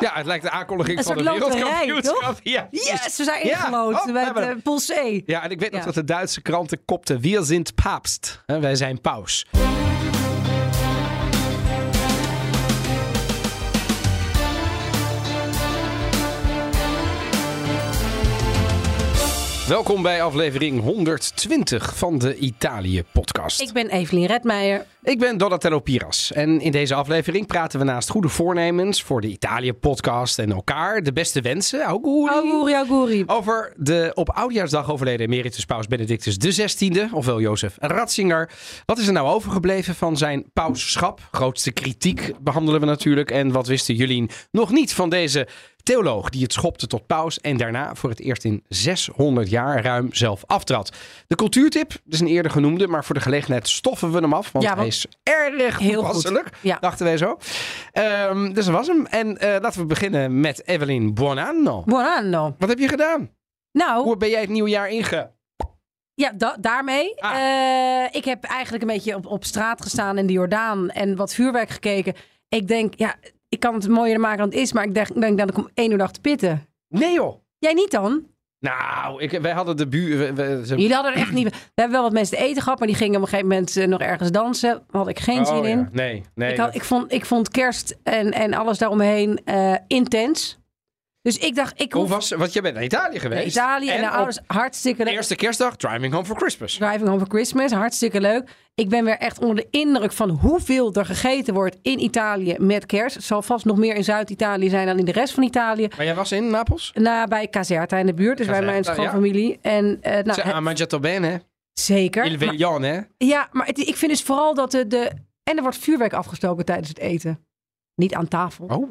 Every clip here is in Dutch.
Ja, het lijkt de aankondiging Een van de wereldkampioenschap. Ja, Yes, we zijn ingelood met uh, C. Ja, en ik weet nog dat de Duitse kranten kopten... Wir sind Papst. Hè, Wij zijn paus. Welkom bij aflevering 120 van de Italië-podcast. Ik ben Evelien Redmeijer. Ik ben Donatello Piras en in deze aflevering praten we naast goede voornemens voor de Italië-podcast en elkaar de beste wensen, auguri, Auguri, auguri. over de op Oudjaarsdag overleden emeritus paus Benedictus XVI, ofwel Jozef Ratzinger. Wat is er nou overgebleven van zijn pausschap? Grootste kritiek behandelen we natuurlijk. En wat wisten jullie nog niet van deze theoloog die het schopte tot paus en daarna voor het eerst in 600 jaar ruim zelf aftrad? De cultuurtip, dat is een eerder genoemde, maar voor de gelegenheid stoffen we hem af, want Ja, hij is erg Heel goed. toepasselijk, Ja. dachten wij zo. Ehm, dus dat was hem. En eh, laten we beginnen met Evelyn Buonanno. Buon anno. Wat heb je gedaan? Nou, Hoe ben jij het nieuwe jaar inge... ja, da- daarmee. Ah. Eh, ik heb eigenlijk een beetje op, op straat gestaan in de Jordaan en wat vuurwerk gekeken. Ik denk, ja, ik kan het mooier maken dan het is, maar ik denk, denk dat ik om één uur dag te pitten. Nee joh. Jij niet dan? Nou, ik, wij hadden de buur... we- we- ze- Jullie hadden er echt niet... We hebben wel wat mensen te eten gehad, maar die gingen op een gegeven moment eh, nog ergens dansen. Daar had ik geen Oh, zin ja. in. Nee, nee. ik, had, dat- ik, vond, ik vond kerst en, en alles daaromheen eh, intens. Dus ik dacht, ik Hoe hoef was... Want jij bent naar Italië naar geweest. Italië en, ouders hartstikke leuk. eerste kerstdag Driving Home for Christmas. Driving Home for Christmas, hartstikke leuk. Ik ben weer echt onder de indruk van hoeveel er gegeten wordt in Italië met kerst. Het zal vast nog meer in Zuid-Italië zijn dan in de rest van Italië. Maar jij was in Napels? Na, bij Caserta in de buurt, dus bij mijn Caserta, ja. schoonfamilie. En eh, nou, het- mangiato bene. zeker. Il veglione? Ja, maar het- ik vind dus vooral dat de, de... En er wordt vuurwerk afgestoken tijdens het eten. Niet aan tafel. Oh,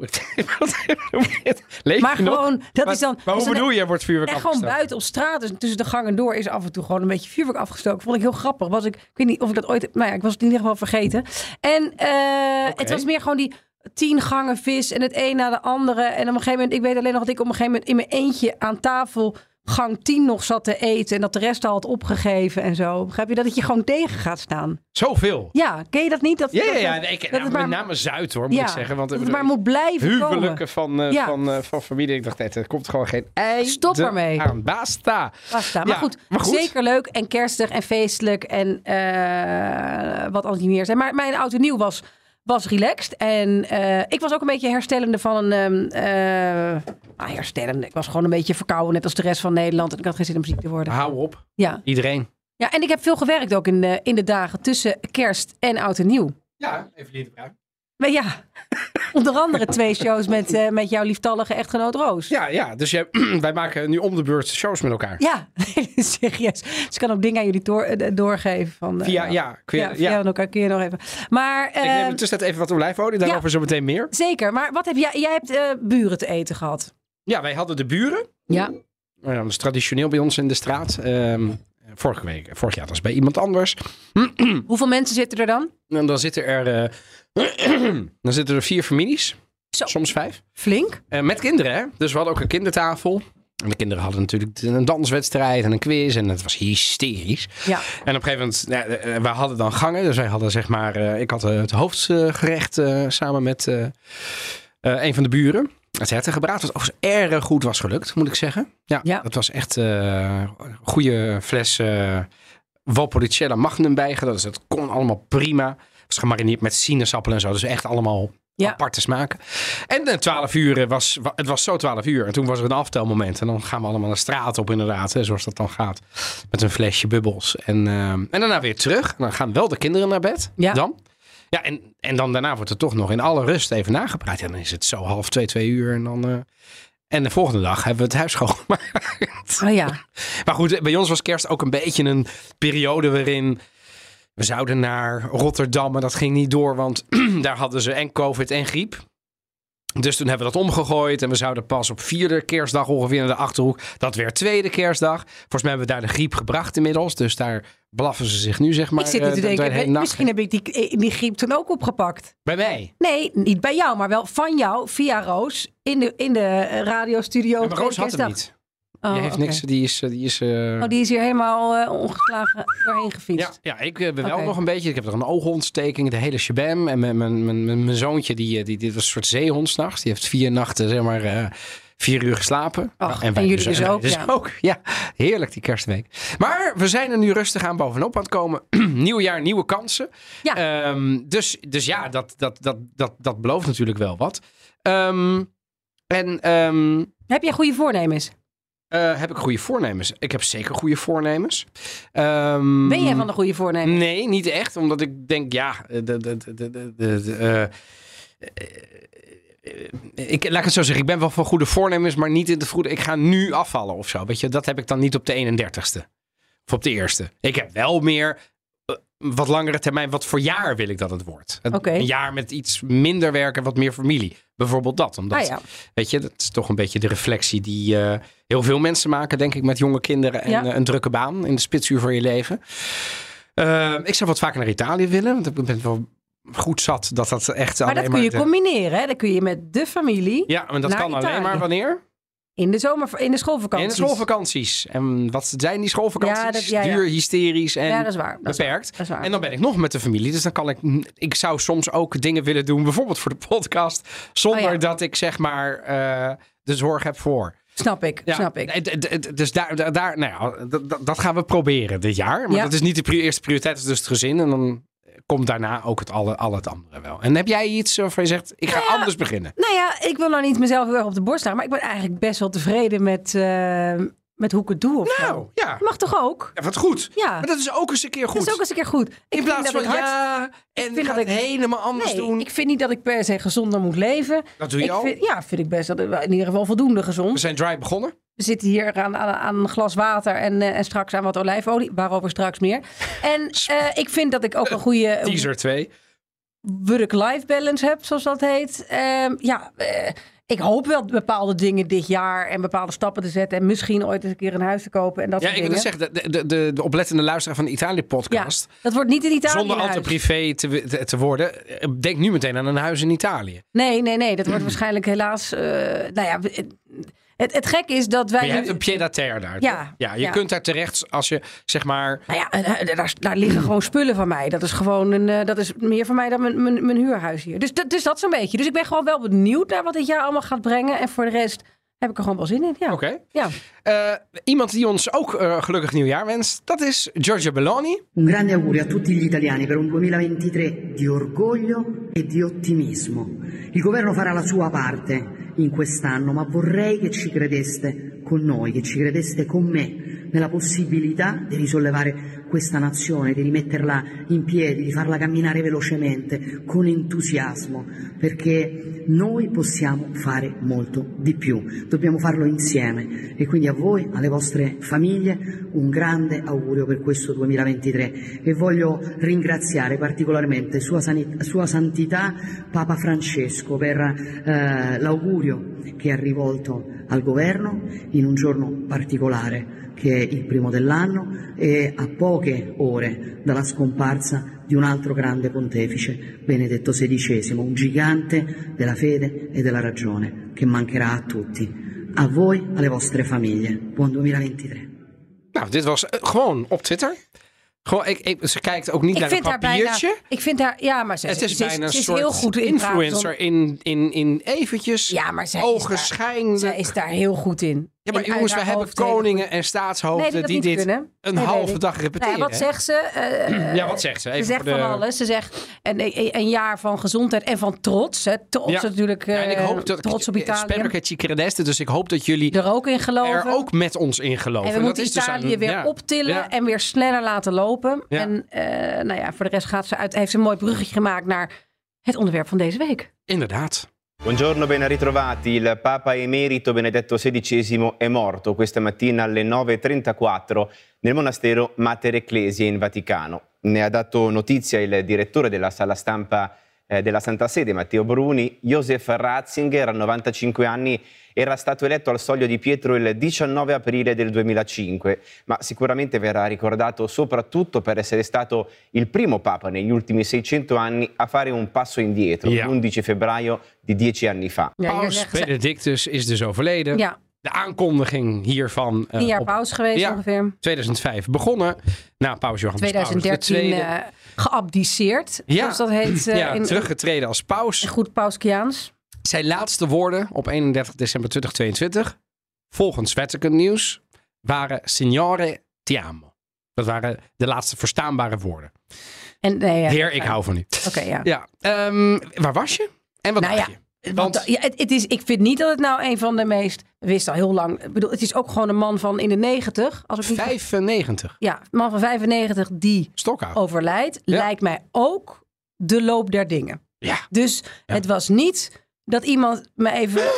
maar nog? gewoon, dat Maar- is dan... Maar hoe dan- bedoel je, er wordt vuurwerk En gewoon afgestoken? buiten op straat, dus tussen de gangen door, is af en toe gewoon een beetje vuurwerk afgestoken. Vond ik heel grappig. Was ik, ik weet niet of ik dat ooit. Nou ja, ik was het in ieder geval vergeten. En eh, het was meer gewoon die tien gangen vis en het een na de andere. En op een gegeven moment, ik weet alleen nog dat ik op een gegeven moment in mijn eentje aan tafel gang 10 nog zat te eten. En dat de rest al had opgegeven en zo. Begrijp je dat het je gewoon tegen gaat staan? Zoveel. Ja, ken je dat niet? Dat, Ja, ja, ja. Nee, ik, dat nou, het met name Zuid, hoor, moet ja, ik zeggen. Want het maar moet blijven komen. huwelijken van, eh, Ja. van, eh, van familie. Ik dacht, nee, er komt gewoon geen einde Stop ermee. aan. Basta. Basta. Maar, goed, maar goed. zeker leuk en kerstig en feestelijk en eh, wat anders niet meer zijn. Maar mijn auto nieuw was, was relaxed. En eh, ik was ook een beetje herstellende van een... ehm, eh, nou, herstellende. Ik was gewoon een beetje verkouden, net als de rest van Nederland. En ik had geen zin om ziek te worden. Hou op. Ja. Iedereen. ja, en ik heb veel gewerkt ook in de, in de dagen tussen kerst en oud en nieuw. Ja, even de Bruin. Maar ja, onder andere twee shows met, eh, met jouw lieftallige echtgenoot Roos. Ja, ja. Dus jij, wij maken nu om de beurt shows met elkaar. Ja, serieus. Dus ik kan ook dingen aan jullie door, eh, doorgeven. Van, eh, Via, ja, kun je, ja, ja. via elkaar kun je nog even. Maar Ik neem eh, de tussentijd even wat olijfolie, daarover zo meteen meer. zeker. Maar wat heb jij? Jij hebt eh, buren te eten gehad. Ja, wij hadden de buren. Ja. Nou ja, dat is traditioneel bij ons in de straat. Ehm, vorige week, vorig jaar was het bij iemand anders. Hoeveel mensen zitten er dan? En dan zitten er, eh, dan zitten er vier families. Zo. Soms vijf. Flink. Eh, met kinderen, hè? Dus we hadden ook een kindertafel. En de kinderen hadden natuurlijk een danswedstrijd en een quiz. En het was hysterisch. Ja. En op een gegeven moment, ja, eh, we hadden dan gangen. Dus wij hadden zeg maar, eh, ik had eh, het hoofdgerecht eh, samen met eh, eh, een van de buren. Het hertengebraad was overigens erg goed was gelukt, moet ik zeggen. Ja, Ja. dat was echt eh, een goede fles eh Valpolicella Magnum bijgedaan. Dus dat kon allemaal prima. Was gemarineerd met sinaasappelen en zo. Dus echt allemaal Ja. aparte smaken. En de 12 uur eh, was, wa- het was zo 12 uur. En toen was er een aftelmoment. En dan gaan we allemaal de straat op inderdaad. Hè, zoals dat dan gaat. Met een flesje bubbels. En, eh, en daarna weer terug. En dan gaan wel de kinderen naar bed. Ja. Dan. Ja, en, en dan daarna wordt er toch nog in alle rust even nagepraat. Ja, dan is het zo half twee, twee uur. En dan... eh, en de volgende dag hebben we het huis schoongemaakt. Oh ja. Maar goed, bij ons was kerst ook een beetje een periode waarin we zouden naar Rotterdam. Maar dat ging niet door, want daar hadden ze en COVID en griep. Dus toen hebben we dat omgegooid en we zouden pas op vierde kerstdag ongeveer naar de Achterhoek. Dat weer tweede kerstdag. Volgens mij hebben we daar de griep gebracht inmiddels. Dus daar blaffen ze zich nu zeg maar. ik zit nu eh, te denken, misschien heb ik die, die griep toen ook opgepakt. Bij mij. Nee, niet bij jou, maar wel van jou, via Roos, in de, in de eh, radiostudio. Ja, maar Roos had hem niet. Oh, die heeft niks. Die is... eh, Die is eh, Oh, die is hier helemaal eh, ongeslagen doorheen gefietst. Ja, ja, ik ben wel nog een beetje. Ik heb er een oogontsteking, de hele shabam. En mijn, mijn, mijn, mijn, zoontje, die, die, die was een soort zeehond s'nachts. Die heeft vier nachten, zeg maar, vier uur geslapen. Wij en jullie dus wij ook, ja. ook. Ja, heerlijk die kerstweek. Maar we zijn er nu rustig aan bovenop aan het komen. Nieuw jaar, nieuwe kansen. Ja. Ehm, dus, dus ja, dat, dat, dat, dat, dat belooft natuurlijk wel wat. Ehm, en ehm, Heb jij goede voornemens? Eh, heb ik goede voornemens? Ik heb zeker goede voornemens. Ehm, Ben jij van de goede voornemens? Nee, niet echt. Omdat ik denk, ja, de, de, de, de, de, de- de, eh, eh, ik, laat ik het zo zeggen, ik ben wel van goede voornemens, maar niet in het goede. Ik ga nu afvallen of zo. Weet je, dat heb ik dan niet op de 31ste. Of op de eerste. Ik heb wel meer eh, wat langere termijn. Wat voor jaar wil ik dat het wordt? Een, jaar met iets minder werken, wat meer familie. Bijvoorbeeld dat. Omdat, Ah ja. weet je, dat is toch een beetje de reflectie die eh, heel veel mensen maken, denk ik, met jonge kinderen en Ja. eh, een drukke baan in de spitsuur van je leven. Eh, ik zou wat vaker naar Italië willen, want ik ben wel goed zat dat dat echt Maar dat kun je de- combineren. Hè? Dat kun je met de familie Ja, maar dat kan alleen maar wanneer? In de zomer, in de schoolvakantie. In de schoolvakanties. En wat zijn die schoolvakanties? Ja, dat- ja, ja. Duur, hysterisch en Ja, dat is waar. Dat is waar. beperkt. Dat is waar. En dan ben ik nog met de familie. Dus dan kan ik. Ik zou soms ook dingen willen doen, bijvoorbeeld voor de podcast. Zonder Oh dat ik zeg maar eh, de zorg heb voor. Snap ik, Ja, snap ik. d- Dus daar, daar- nou ja, dat- dat, dat gaan we proberen dit jaar. Maar Ja. dat is niet de eerste prioriteit, het is dus het gezin. En dan komt daarna ook het alle, al het andere wel. En heb jij iets waarvan je zegt, ik ga Nou ja, anders beginnen? Nou ja, ik wil nou niet mezelf heel erg op de borst slaan. Maar ik ben eigenlijk best wel tevreden met, eh, met hoe ik het doe. Of. Nou, ja. Mag toch ook? ja, wat goed. Ja. Maar dat is ook eens een keer goed. Dat is ook eens een keer goed. Ik In plaats van ik hard- ja, en ik ga het ik- helemaal anders Nee, doen. ik vind niet dat ik per se gezonder moet leven. Dat doe je ik al. Vind, ja, vind ik best. Dat, in ieder geval voldoende We gezond. zijn dry begonnen. We zitten hier aan, aan, aan een glas water en, eh, en straks aan wat olijfolie. Waarover straks meer. En eh, ik vind dat ik ook een goede Teaser 2. work-life balance heb, zoals dat heet. Ehm, ja, eh, ik hoop wel bepaalde dingen dit jaar en bepaalde stappen te zetten. En misschien ooit eens een keer een huis te kopen en dat Ja, soort ik wil dingen. zeggen, de, de, de, de oplettende luisteraar van de Italië-podcast. ja, dat wordt niet in Italië Zonder al te privé te, te, te worden. eh, Denk nu meteen aan een huis in Italië. Nee, nee, nee. Dat wordt waarschijnlijk helaas... eh, nou ja, het, het gek is dat wij... Maar je nu- hebt een pied-à-terre daar. Ja, toch? ja je ja. kunt daar terecht als je zeg maar. Nou ja, eh, daar, daar liggen gewoon spullen van mij. Dat is gewoon een, eh, dat is meer van mij dan mijn, mijn, mijn huurhuis hier. Dus, dat- dus dat zo'n beetje. Dus ik ben gewoon wel benieuwd naar wat dit jaar allemaal gaat brengen. En voor de rest heb ik er gewoon wel zin in. Ja. Oké. Ja. Eh, iemand die ons ook eh, gelukkig nieuwjaar wenst, dat is Giorgia Belloni. Un grande augurio a tutti gli italiani per un 2023 di orgoglio e di ottimismo. Il governo farà la sua parte in quest'anno, ma vorrei che ci credeste con noi, che ci credeste con me nella possibilità di risollevare questa nazione, di rimetterla in piedi, di farla camminare velocemente, con entusiasmo, perché noi possiamo fare molto di più. Dobbiamo farlo insieme. E quindi a voi, alle vostre famiglie, un grande augurio per questo 2023 e voglio ringraziare particolarmente Sua, Sani- Sua Santità Papa Francesco per eh, l'augurio che ha rivolto al governo in un giorno particolare che è il primo dell'anno e a poche ore dalla scomparsa di un altro grande pontefice, Benedetto XVI, un gigante della fede e della ragione che mancherà a tutti. A voi, alle vostre famiglie. Buon 2023. Nou, dit was eh, gewoon op Twitter. Gewoon, ik, ik, ze kijkt ook niet Ik naar vind een haar bijna... papiertje. Ik vind haar... Ja, maar ze, het is ze, bijna een ze is soort heel goed in influencer in, in, in eventjes Ja, maar zij is daar- ogenschijnlijk. Zij is daar heel goed in. Ja, maar jongens, we hebben koningen en staatshoofden Nee, die dit kunnen. een Nee, halve nee, dag Nou repeteren. ja, wat zegt ze? Eh, Ja, wat zegt ze? Even Ze zegt voor de- van alles. Ze zegt een, een, een jaar van gezondheid en van trots. Hè. Trots Ja. natuurlijk. Ja, en ik eh, hoop dat trots op Italië. Dus ik hoop dat jullie Er ook in geloven. er ook met ons in geloven. en we dat moeten is dus Italië aan- weer ja. optillen Ja. en weer sneller laten lopen. Ja. En eh, nou ja, voor de rest gaat ze uit, heeft ze een mooi bruggetje gemaakt naar het onderwerp van deze week. Inderdaad. Buongiorno, ben ritrovati. Il Papa Emerito Benedetto XVI è morto questa mattina alle 9.34 nel monastero Mater Ecclesiae in Vaticano. Ne ha dato notizia il direttore della sala stampa eh, della Santa Sede, Matteo Bruni, Josef Ratzinger, a 95 anni, era stato eletto al Soglio di Pietro il 19 aprile del 2005, ma sicuramente verrà ricordato soprattutto per essere stato il primo Papa negli ultimi 600 anni a fare un passo indietro, Ja. l'11 febbraio di dieci anni fa. Ja, Paus Benedictus is dus overleden. ja, De aankondiging hiervan tien jaar op pauze geweest Ja. ongeveer. 2005 begonnen. Na paus Johannes 2013 Paulus II. eh geabdiceerd, Ja. zoals dat heet. eh, ja, in, teruggetreden als paus. goed Pauskiaans. Zijn laatste woorden op 31 december 2022, volgens Vatican News, waren Signore ti amo. Dat waren de laatste verstaanbare woorden. En, nee, ja, Heer, ik hou van u. Oké, ja. Ja, ehm, waar was je? En wat Nou dacht ja, je? Want, Want- ja, het, het is, ik vind niet dat het nou een van de meest... We wisten al heel lang... Ik bedoel, het is ook gewoon een man van in de 90. Als ik niet, 95. ja, man van 95 die overlijdt. Ja. Lijkt mij ook de loop der dingen. Ja. Dus het was niet dat iemand me even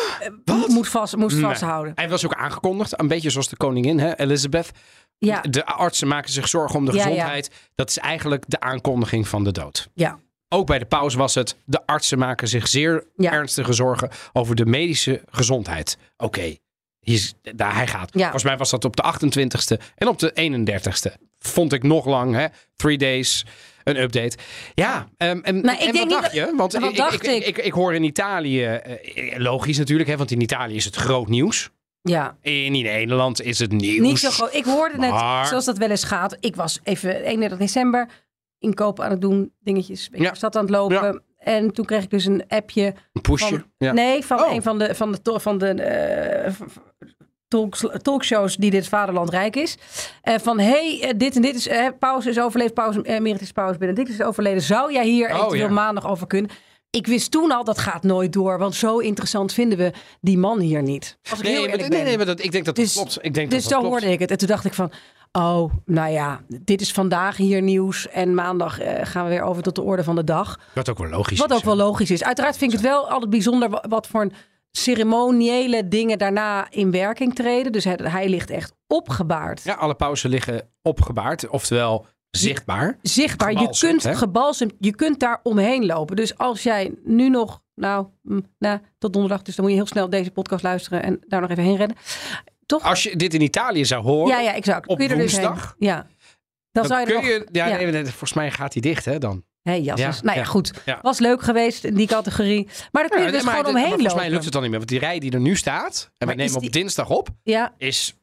eh, moet vast, moest Nee. vasthouden. Hij was ook aangekondigd, een beetje zoals de koningin, hè, Elizabeth. Ja, De artsen maken zich zorgen om de Ja, ja. gezondheid. Dat is eigenlijk de aankondiging van de dood. ja. Ook bij de paus was het, de artsen maken zich zeer Ja. ernstige zorgen over de medische gezondheid. Oké, hier is- daar hij gaat. Ja. Volgens mij was dat op de 28ste en op de 31ste. Vond ik nog lang, hè? Three days, een update. Ja, ehm, en, Nou, ik en denk wat dacht dat- je? Want wat ik, dacht ik, ik? ik, ik hoor in Italië, eh, logisch natuurlijk, hè, want in Italië is het groot nieuws. ja. In Nederland is het nieuws. Niet zo groot. Ik hoorde net, Maar- zoals dat wel eens gaat. Ik was even 31 december inkoop aan het doen, dingetjes. Beetje Ja. stad aan het lopen. En toen kreeg ik dus een appje Een pushje. van, ja. nee, van Oh. een van de, van de, van de eh, v- v- talks, talkshows die dit vaderland rijk is. Eh, van hey, eh, dit en dit is, eh, pauze is overleden, pauze, emeritus pauze Benedictus is overleden. Zou jij hier Oh, ja. maandag over kunnen? Ik wist toen al, dat gaat nooit door. Want zo interessant vinden we die man hier niet. Als ik heel Nee, maar, nee, nee, maar dat, ik denk dat Dus- dat klopt. Ik denk Dus dat zo klopt. hoorde ik het. En toen dacht ik van, oh, nou ja, dit is vandaag hier nieuws. En maandag gaan we weer over tot de orde van de dag. Wat ook wel logisch Wat is. ook wel logisch is. Uiteraard vind ik het wel altijd bijzonder wa- wat voor een ceremoniële dingen daarna in werking treden. Dus hij, hij ligt echt opgebaard. Ja, alle pauzen liggen opgebaard, oftewel zichtbaar. Zichtbaar. Je kunt hè? gebalsemd, je kunt daar omheen lopen. Dus als jij nu nog, nou, mm, nou, tot donderdag, dus dan moet je heel snel deze podcast luisteren en daar nog even heen rennen. Toch? Als je dit in Italië zou horen, ja, ja, exact. op kun je er dus heen. woensdag? Ja. Dan, dan zou je kun nog... je... Ja, ja. nee, nee, volgens mij gaat hij dicht, hè, dan. Hé, jasses. Ja, nou ja, ja, goed. ja. Was leuk geweest in die categorie. Maar daar kun je Ja, dus gewoon dit- omheen maar volgens lopen. mij lukt het dan niet meer. Want die rij die er nu staat, en we nemen op dinsdag op, Ja, is...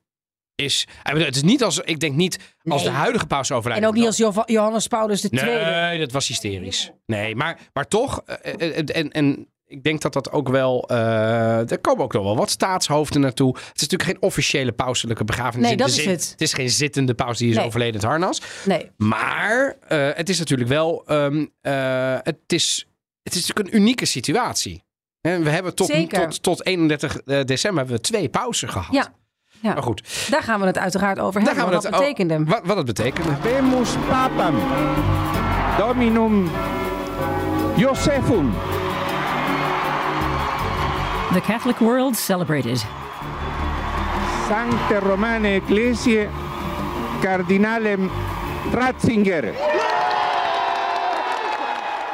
is het is niet als... Ik denk niet als Nee. de huidige pauze overlijdt. en ook niet als Jo- Johannes Paulus II. Nee, dat was hysterisch. Nee, maar, maar toch, eh, eh, eh, en, en ik denk dat dat ook wel, eh, er komen ook nog wel wat staatshoofden naartoe. Het is natuurlijk geen officiële pauselijke begrafenis. Nee, in de dat is zin- het. Het is geen zittende paus die is Nee. overleden in het harnas. Nee. Maar eh, het is natuurlijk wel, ehm, eh, het, is, het is natuurlijk een unieke situatie. En we hebben tot, Zeker. tot, tot 31 december hebben we twee pauzen gehad. Ja. Ja. Maar goed, Daar gaan we het uiteraard over daar hebben. gaan we Wat het dat betekende. oh, wat, wat het betekende. Habemus papam dominum Josephum. The Catholic world celebrated. Sancte Romane Ecclesiae Cardinalem Ratzinger.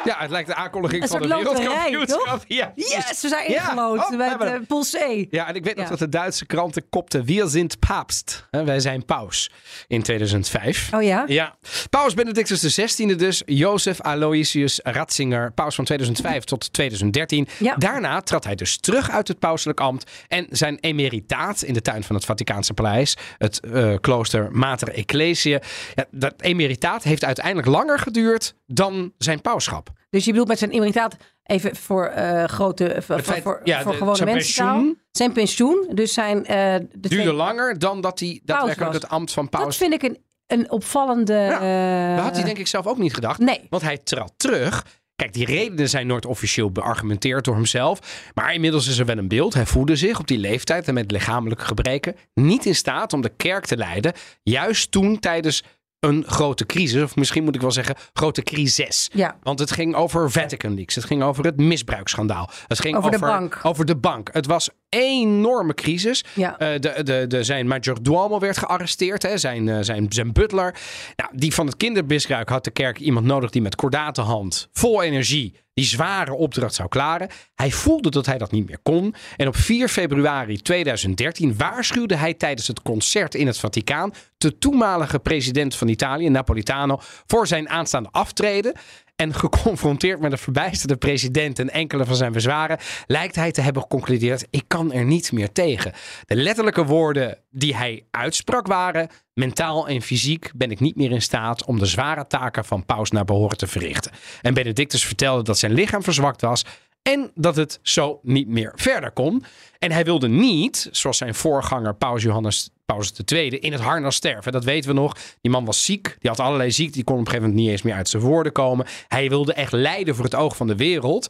Ja, het lijkt de aankondiging Een van de wereldkampioenschap. Ja, Yes, we zijn Ja. ingelood Oh, bij uh, Pool C. Ja, en ik weet nog Ja. dat de Duitse kranten kopten Wir sind Papst. Hè, Wij zijn paus in 2005. Oh ja? Ja, paus Benedictus XVI dus, Jozef Aloysius Ratzinger, paus van 2005 tot 2013. Ja. Daarna trad hij dus terug uit het pauselijk ambt en zijn emeritaat in de tuin van het Vaticaanse paleis, het eh, klooster Mater Ecclesiae. Ja, dat emeritaat heeft uiteindelijk langer geduurd dan zijn pauschap. Dus je bedoelt met zijn emeritaat even voor eh, grote, voor, feit- voor, ja, voor de- gewone zijn mensen. pensioen. Zijn pensioen. Dus zijn eh de Duurde twee- langer dan dat hij daadwerkelijk het ambt van Dat paus vind ik een, een opvallende. Ja, eh, Dat had hij denk ik zelf ook niet gedacht. Nee. Want hij trad terug. Kijk, die redenen zijn nooit officieel beargumenteerd door hemzelf. Maar inmiddels is er wel een beeld. Hij voelde zich op die leeftijd en met lichamelijke gebreken niet in staat om de kerk te leiden. Juist toen tijdens een grote crisis, of misschien moet ik wel zeggen grote crisis. Ja. Want het ging over Vatican Leaks. Het ging over het misbruiksschandaal. Het ging Over de over, bank. over de bank. Het was enorme crisis. Ja. Eh, de, de, de, zijn majordomo werd gearresteerd, hè, zijn, eh, zijn, zijn butler. Nou, die van het kindermisbruik had de kerk iemand nodig die met kordate hand, vol energie, die zware opdracht zou klaren. Hij voelde dat hij dat niet meer kon. En op 4 februari 2013 waarschuwde hij tijdens het concert in het Vaticaan de toenmalige president van Italië, Napolitano, voor zijn aanstaande aftreden. En geconfronteerd met de verbijsterde president en enkele van zijn bezwaren, lijkt hij te hebben geconcludeerd: ik kan er niet meer tegen. De letterlijke woorden die hij uitsprak waren: mentaal en fysiek ben ik niet meer in staat om de zware taken van paus naar behoren te verrichten. En Benedictus vertelde dat zijn lichaam verzwakt was en dat het zo niet meer verder kon. En hij wilde niet, zoals zijn voorganger Paus Johannes Paus II, in het harnas sterven. Dat weten we nog. Die man was ziek, die had allerlei ziekte, die kon op een gegeven moment niet eens meer uit zijn woorden komen. Hij wilde echt lijden voor het oog van de wereld.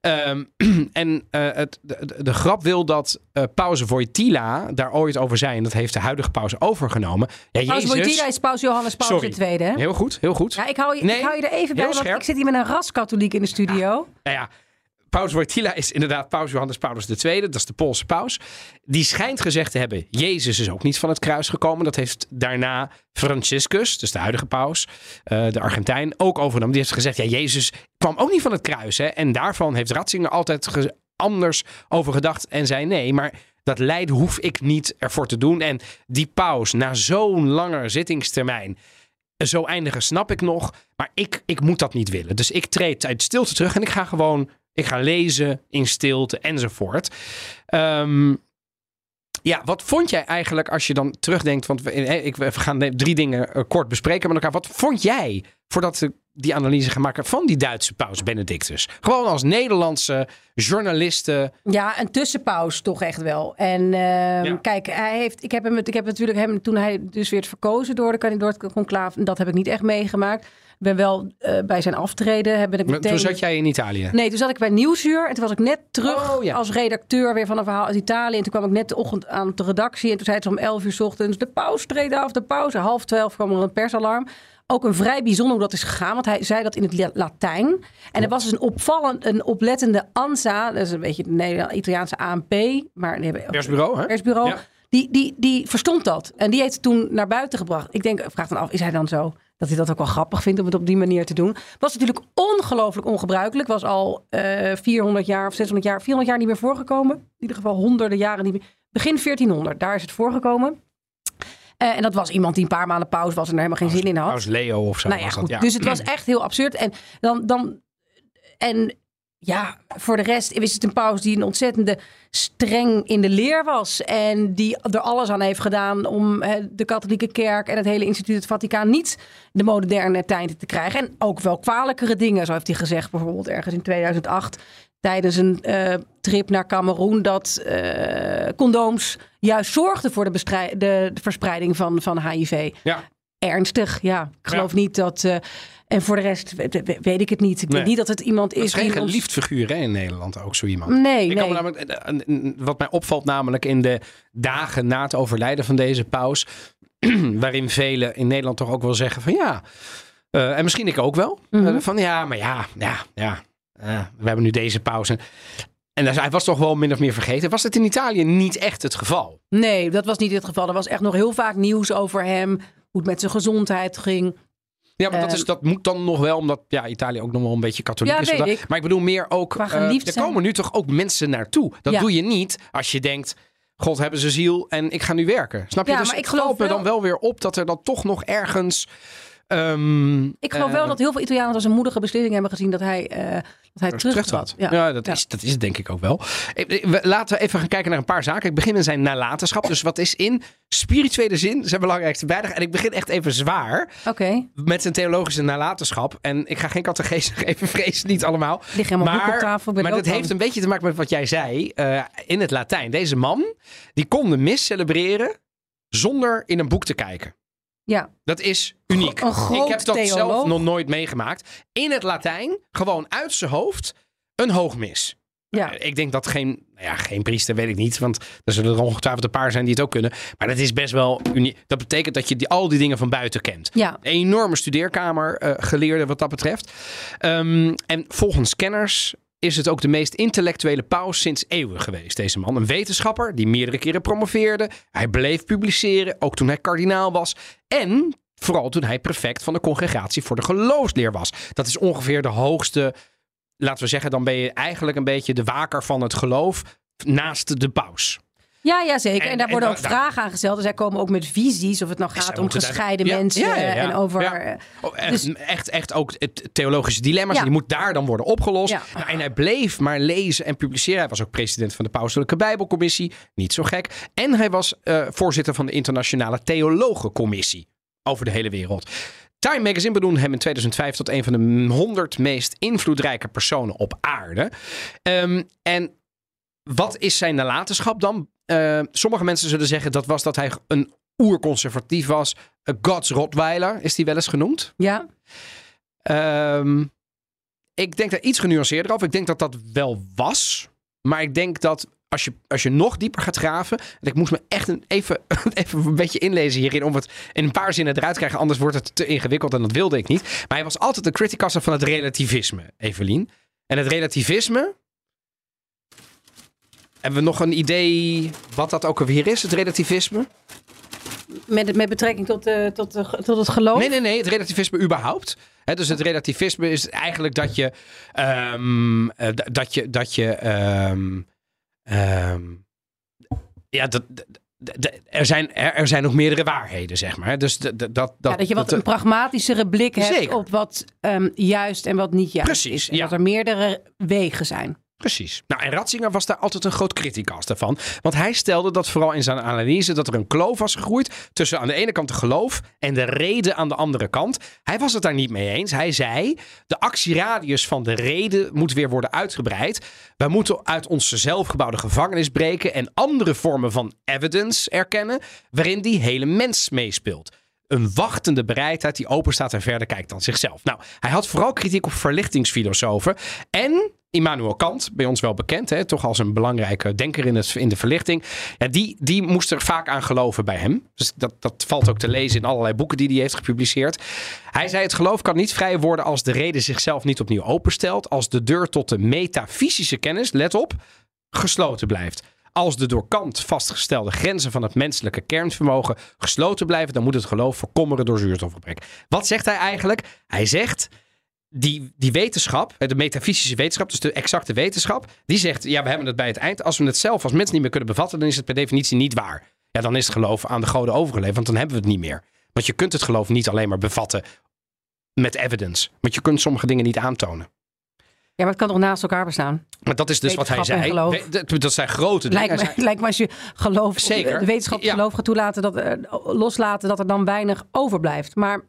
Ehm, en eh, het, de, de, grap wil dat uh, Paus Wojtyla daar ooit over zei. En dat heeft de huidige paus overgenomen. Ja, Paus Jezus... Wojtyla is Paus Johannes Paus. II. Hè? Heel goed, heel goed. Ja, ik hou, je, Nee, ik hou je er even bij, want scherp. ik zit hier met een raskatholiek in de studio. Nou ja, Paus Wojtyla is inderdaad Paus Johannes Paulus II. Dat is de Poolse paus. Die schijnt gezegd te hebben... Jezus is ook niet van het kruis gekomen. Dat heeft daarna Franciscus, dus de huidige paus, eh, de Argentijn, ook overgenomen. Die heeft gezegd, ja, Jezus kwam ook niet van het kruis. Hè? En daarvan heeft Ratzinger altijd anders over gedacht en zei nee, maar... Dat lijden hoef ik niet ervoor te doen. En die paus, na zo'n lange zittingstermijn, zo eindigen snap ik nog. Maar ik, ik moet dat niet willen. Dus ik treed uit stilte terug en ik ga gewoon ik ga lezen in stilte enzovoort. Ehm, ja, wat vond jij eigenlijk als je dan terugdenkt? Want we, ik, we gaan drie dingen eh, kort bespreken met elkaar. Wat vond jij voordat we die analyse gaan maken van die Duitse paus Benedictus? Gewoon als Nederlandse journalisten. Ja, een tussenpaus toch echt wel. En ehm, Ja. kijk, hij heeft, ik heb hem, ik heb natuurlijk hem toen hij dus werd verkozen door de kandidaat conclave, dat heb ik niet echt meegemaakt. Ik ben wel eh, bij zijn aftreden, heb ik meteen. Toen zat jij in Italië. Nee, toen zat ik bij Nieuwsuur en toen was ik net terug Oh, ja. als redacteur weer van een verhaal uit Italië. En toen kwam ik net de ochtend aan de redactie en toen zei ze om 11 uur 's ochtends: de paus treedt af, de pauze. Half twaalf kwam er een persalarm. Ook een vrij bijzonder hoe dat is gegaan, want hij zei dat in het La- Latijn. En er was dus een opvallend, een oplettende ANSA, dat is een beetje de Italiaanse ANP, maar hebben Persbureau, hè? persbureau. Ja. Die, die, die verstond dat. En die heeft het toen naar buiten gebracht. Ik denk, vraag dan af, is hij dan zo dat hij dat ook wel grappig vindt om het op die manier te doen? Was natuurlijk ongelooflijk ongebruikelijk. Was al eh 400 jaar of 600 jaar, 400 jaar niet meer voorgekomen. In ieder geval honderden jaren niet meer. Begin 1400, daar is het voorgekomen. Eh, en dat was iemand die een paar maanden pauze was en er helemaal geen zin in had. Paus Leo of zo Nou ja, was dat. goed. Ja. Dus het was echt heel absurd. En dan, dan en ja, voor de rest is het een paus die een ontzettende streng in de leer was. En die er alles aan heeft gedaan om de katholieke kerk en het hele instituut het Vaticaan niet de moderne tijd te krijgen. En ook wel kwalijkere dingen, zo heeft hij gezegd. Bijvoorbeeld ergens in 2008 tijdens een eh, trip naar Cameroen dat eh, condooms juist zorgden voor de, de, de verspreiding van, van HIV ja. ernstig. Ja, ik geloof Ja. niet dat. eh, en voor de rest we- we- weet ik het niet. Ik Nee. weet niet dat het iemand Het is is geen die ons- geliefd figuur hè, in Nederland ook zo iemand. Nee, Ik kan nee. me namelijk, wat mij opvalt namelijk in de dagen na het overlijden van deze paus, waarin velen in Nederland toch ook wel zeggen van ja, eh, en misschien ik ook wel, Mhm. eh, van ja, maar ja, ja, ja, eh, we hebben nu deze paus. En, en hij was toch wel min of meer vergeten. Was het in Italië niet echt het geval? Nee, dat was niet het geval. Er was echt nog heel vaak nieuws over hem. Hoe het met zijn gezondheid ging. Ja, maar dat, is, Eh, dat moet dan nog wel, omdat ja, Italië ook nog wel een beetje katholiek Ja, is. weet vandaag. ik. Maar ik bedoel meer ook, eh, er zijn. komen nu toch ook mensen naartoe. Dat Ja. doe je niet als je denkt, God hebben ze ziel en ik ga nu werken. Snap je? Ja, dus maar ik geloof me wel- dan wel weer op dat er dan toch nog ergens... ehm, Ik geloof wel eh, dat heel veel Italianen als een moedige beslissing hebben gezien dat hij, eh dat hij terugtrad. Ja, ja dat, Is, dat is het denk ik ook wel. Ik- we- Laten we even gaan kijken naar een paar zaken. Ik begin met zijn nalatenschap. Dus wat is in spirituele zin zijn belangrijkste bijdrage. En ik begin echt even zwaar Oké, met zijn theologische nalatenschap. En ik ga geen catechese geven, vrees niet allemaal. ligt helemaal boek op tafel. Maar dat heeft een beetje te maken met wat jij zei eh, in het Latijn. Deze man, die kon de mis celebreren zonder in een boek te kijken. Ja, Dat is uniek. Een ik heb dat zelf nog nooit meegemaakt. In het Latijn, gewoon uit zijn hoofd, een hoogmis. ja. Ik denk dat geen, nou ja, geen priester, weet ik niet. Want er zullen er ongetwijfeld een paar zijn die het ook kunnen. Maar dat is best wel uniek. Dat betekent dat je die, al die dingen van buiten kent. ja. Een enorme studeerkamer eh, geleerde wat dat betreft. Ehm, en volgens kenners is het ook de meest intellectuele paus sinds eeuwen geweest, deze man. Een wetenschapper die meerdere keren promoveerde. Hij bleef publiceren, ook toen hij kardinaal was. En vooral toen hij prefect van de congregatie voor de geloofsleer was. Dat is ongeveer de hoogste laten we zeggen, dan ben je eigenlijk een beetje de waker van het geloof naast de paus. Ja, ja, zeker. En, En- daar en worden ook daar- vragen aan gesteld. Dus zij komen ook met visies. Of het nou gaat om daar- gescheiden mensen. ja, ja, ja. En over... Eh, Oh, echt, Dus- echt, echt ook het theologische dilemma's. Die moet daar dan worden opgelost. Nou, en hij bleef maar lezen en publiceren. Hij was ook president van de Pauselijke Bijbelcommissie. Niet zo gek. En hij was eh, voorzitter van de Internationale Theologencommissie. Over de hele wereld. Time Magazine benoemde hem in 2005 tot een van de 100 meest invloedrijke personen op aarde. Ehm, en wat is zijn nalatenschap dan? Eh, sommige mensen zullen zeggen dat was dat hij een oerconservatief was. Een Gods Rottweiler is die wel eens genoemd. ja. Ehm, ik denk daar iets genuanceerder over. Ik denk dat dat wel was. Maar ik denk dat als je, als je nog dieper gaat graven. En ik moest me echt een, even, even een beetje inlezen hierin. Om het in een paar zinnen eruit te krijgen. Anders wordt het te ingewikkeld en dat wilde ik niet. Maar hij was altijd een criticaster van het relativisme, Evelien. En het relativisme. Hebben we nog een idee wat dat ook alweer is, het relativisme? Met, met betrekking tot, eh, tot, de- tot het geloof. Nee, nee, nee. Het relativisme überhaupt. Dus het relativisme is eigenlijk dat je... ehm, eh, dat je... Dat je ehm, ehm, ja, dat... Er zijn, er, zijn nog meerdere waarheden, zeg maar. Dus dat, dat, Ja, dat je wat dat- een pragmatischere blik hebt Zeker. op wat juist en wat niet juist Precies, is. En ja. dat er meerdere wegen zijn. Precies. Nou, en Ratzinger was daar altijd een groot criticast van. Want hij stelde dat vooral in zijn analyse dat er een kloof was gegroeid tussen aan de ene kant de geloof en de reden aan de andere kant. Hij was het daar niet mee eens. Hij zei, de actieradius van de reden moet weer worden uitgebreid. Wij moeten uit onze zelfgebouwde gevangenis breken en andere vormen van evidence erkennen waarin die hele mens meespeelt. Een wachtende bereidheid die open staat en verder kijkt dan zichzelf. Nou, hij had vooral kritiek op verlichtingsfilosofen. En Immanuel Kant, bij ons wel bekend, hè, toch als een belangrijke denker in, in de verlichting. Ja, die, die moest er vaak aan geloven bij hem. Dus dat, dat valt ook te lezen in allerlei boeken die hij heeft gepubliceerd. Hij zei: Het geloof kan niet vrij worden als de reden zichzelf niet opnieuw openstelt. Als de deur tot de metafysische kennis, let op, gesloten blijft. Als de door Kant vastgestelde grenzen van het menselijke kernvermogen gesloten blijven, dan moet het geloof verkommeren door zuurstofgebrek. Wat zegt hij eigenlijk? Hij zegt. Die, die wetenschap, de metafysische wetenschap, dus de exacte wetenschap, die zegt: ja, we hebben het bij het eind. Als we het zelf als mens niet meer kunnen bevatten, dan is het per definitie niet waar. Ja, dan is het geloof aan de goden overgeleverd, want dan hebben we het niet meer. Want je kunt het geloof niet alleen maar bevatten met evidence. Want je kunt sommige dingen niet aantonen. Ja, maar het kan toch naast elkaar bestaan? Maar dat is dus wat hij zei. We- Dat, zijn grote dingen. Lijkt me, lijkt me als je geloof, Zeker. de wetenschap Ja. geloof gaat toelaten, dat, eh, loslaten, dat er dan weinig overblijft. Maar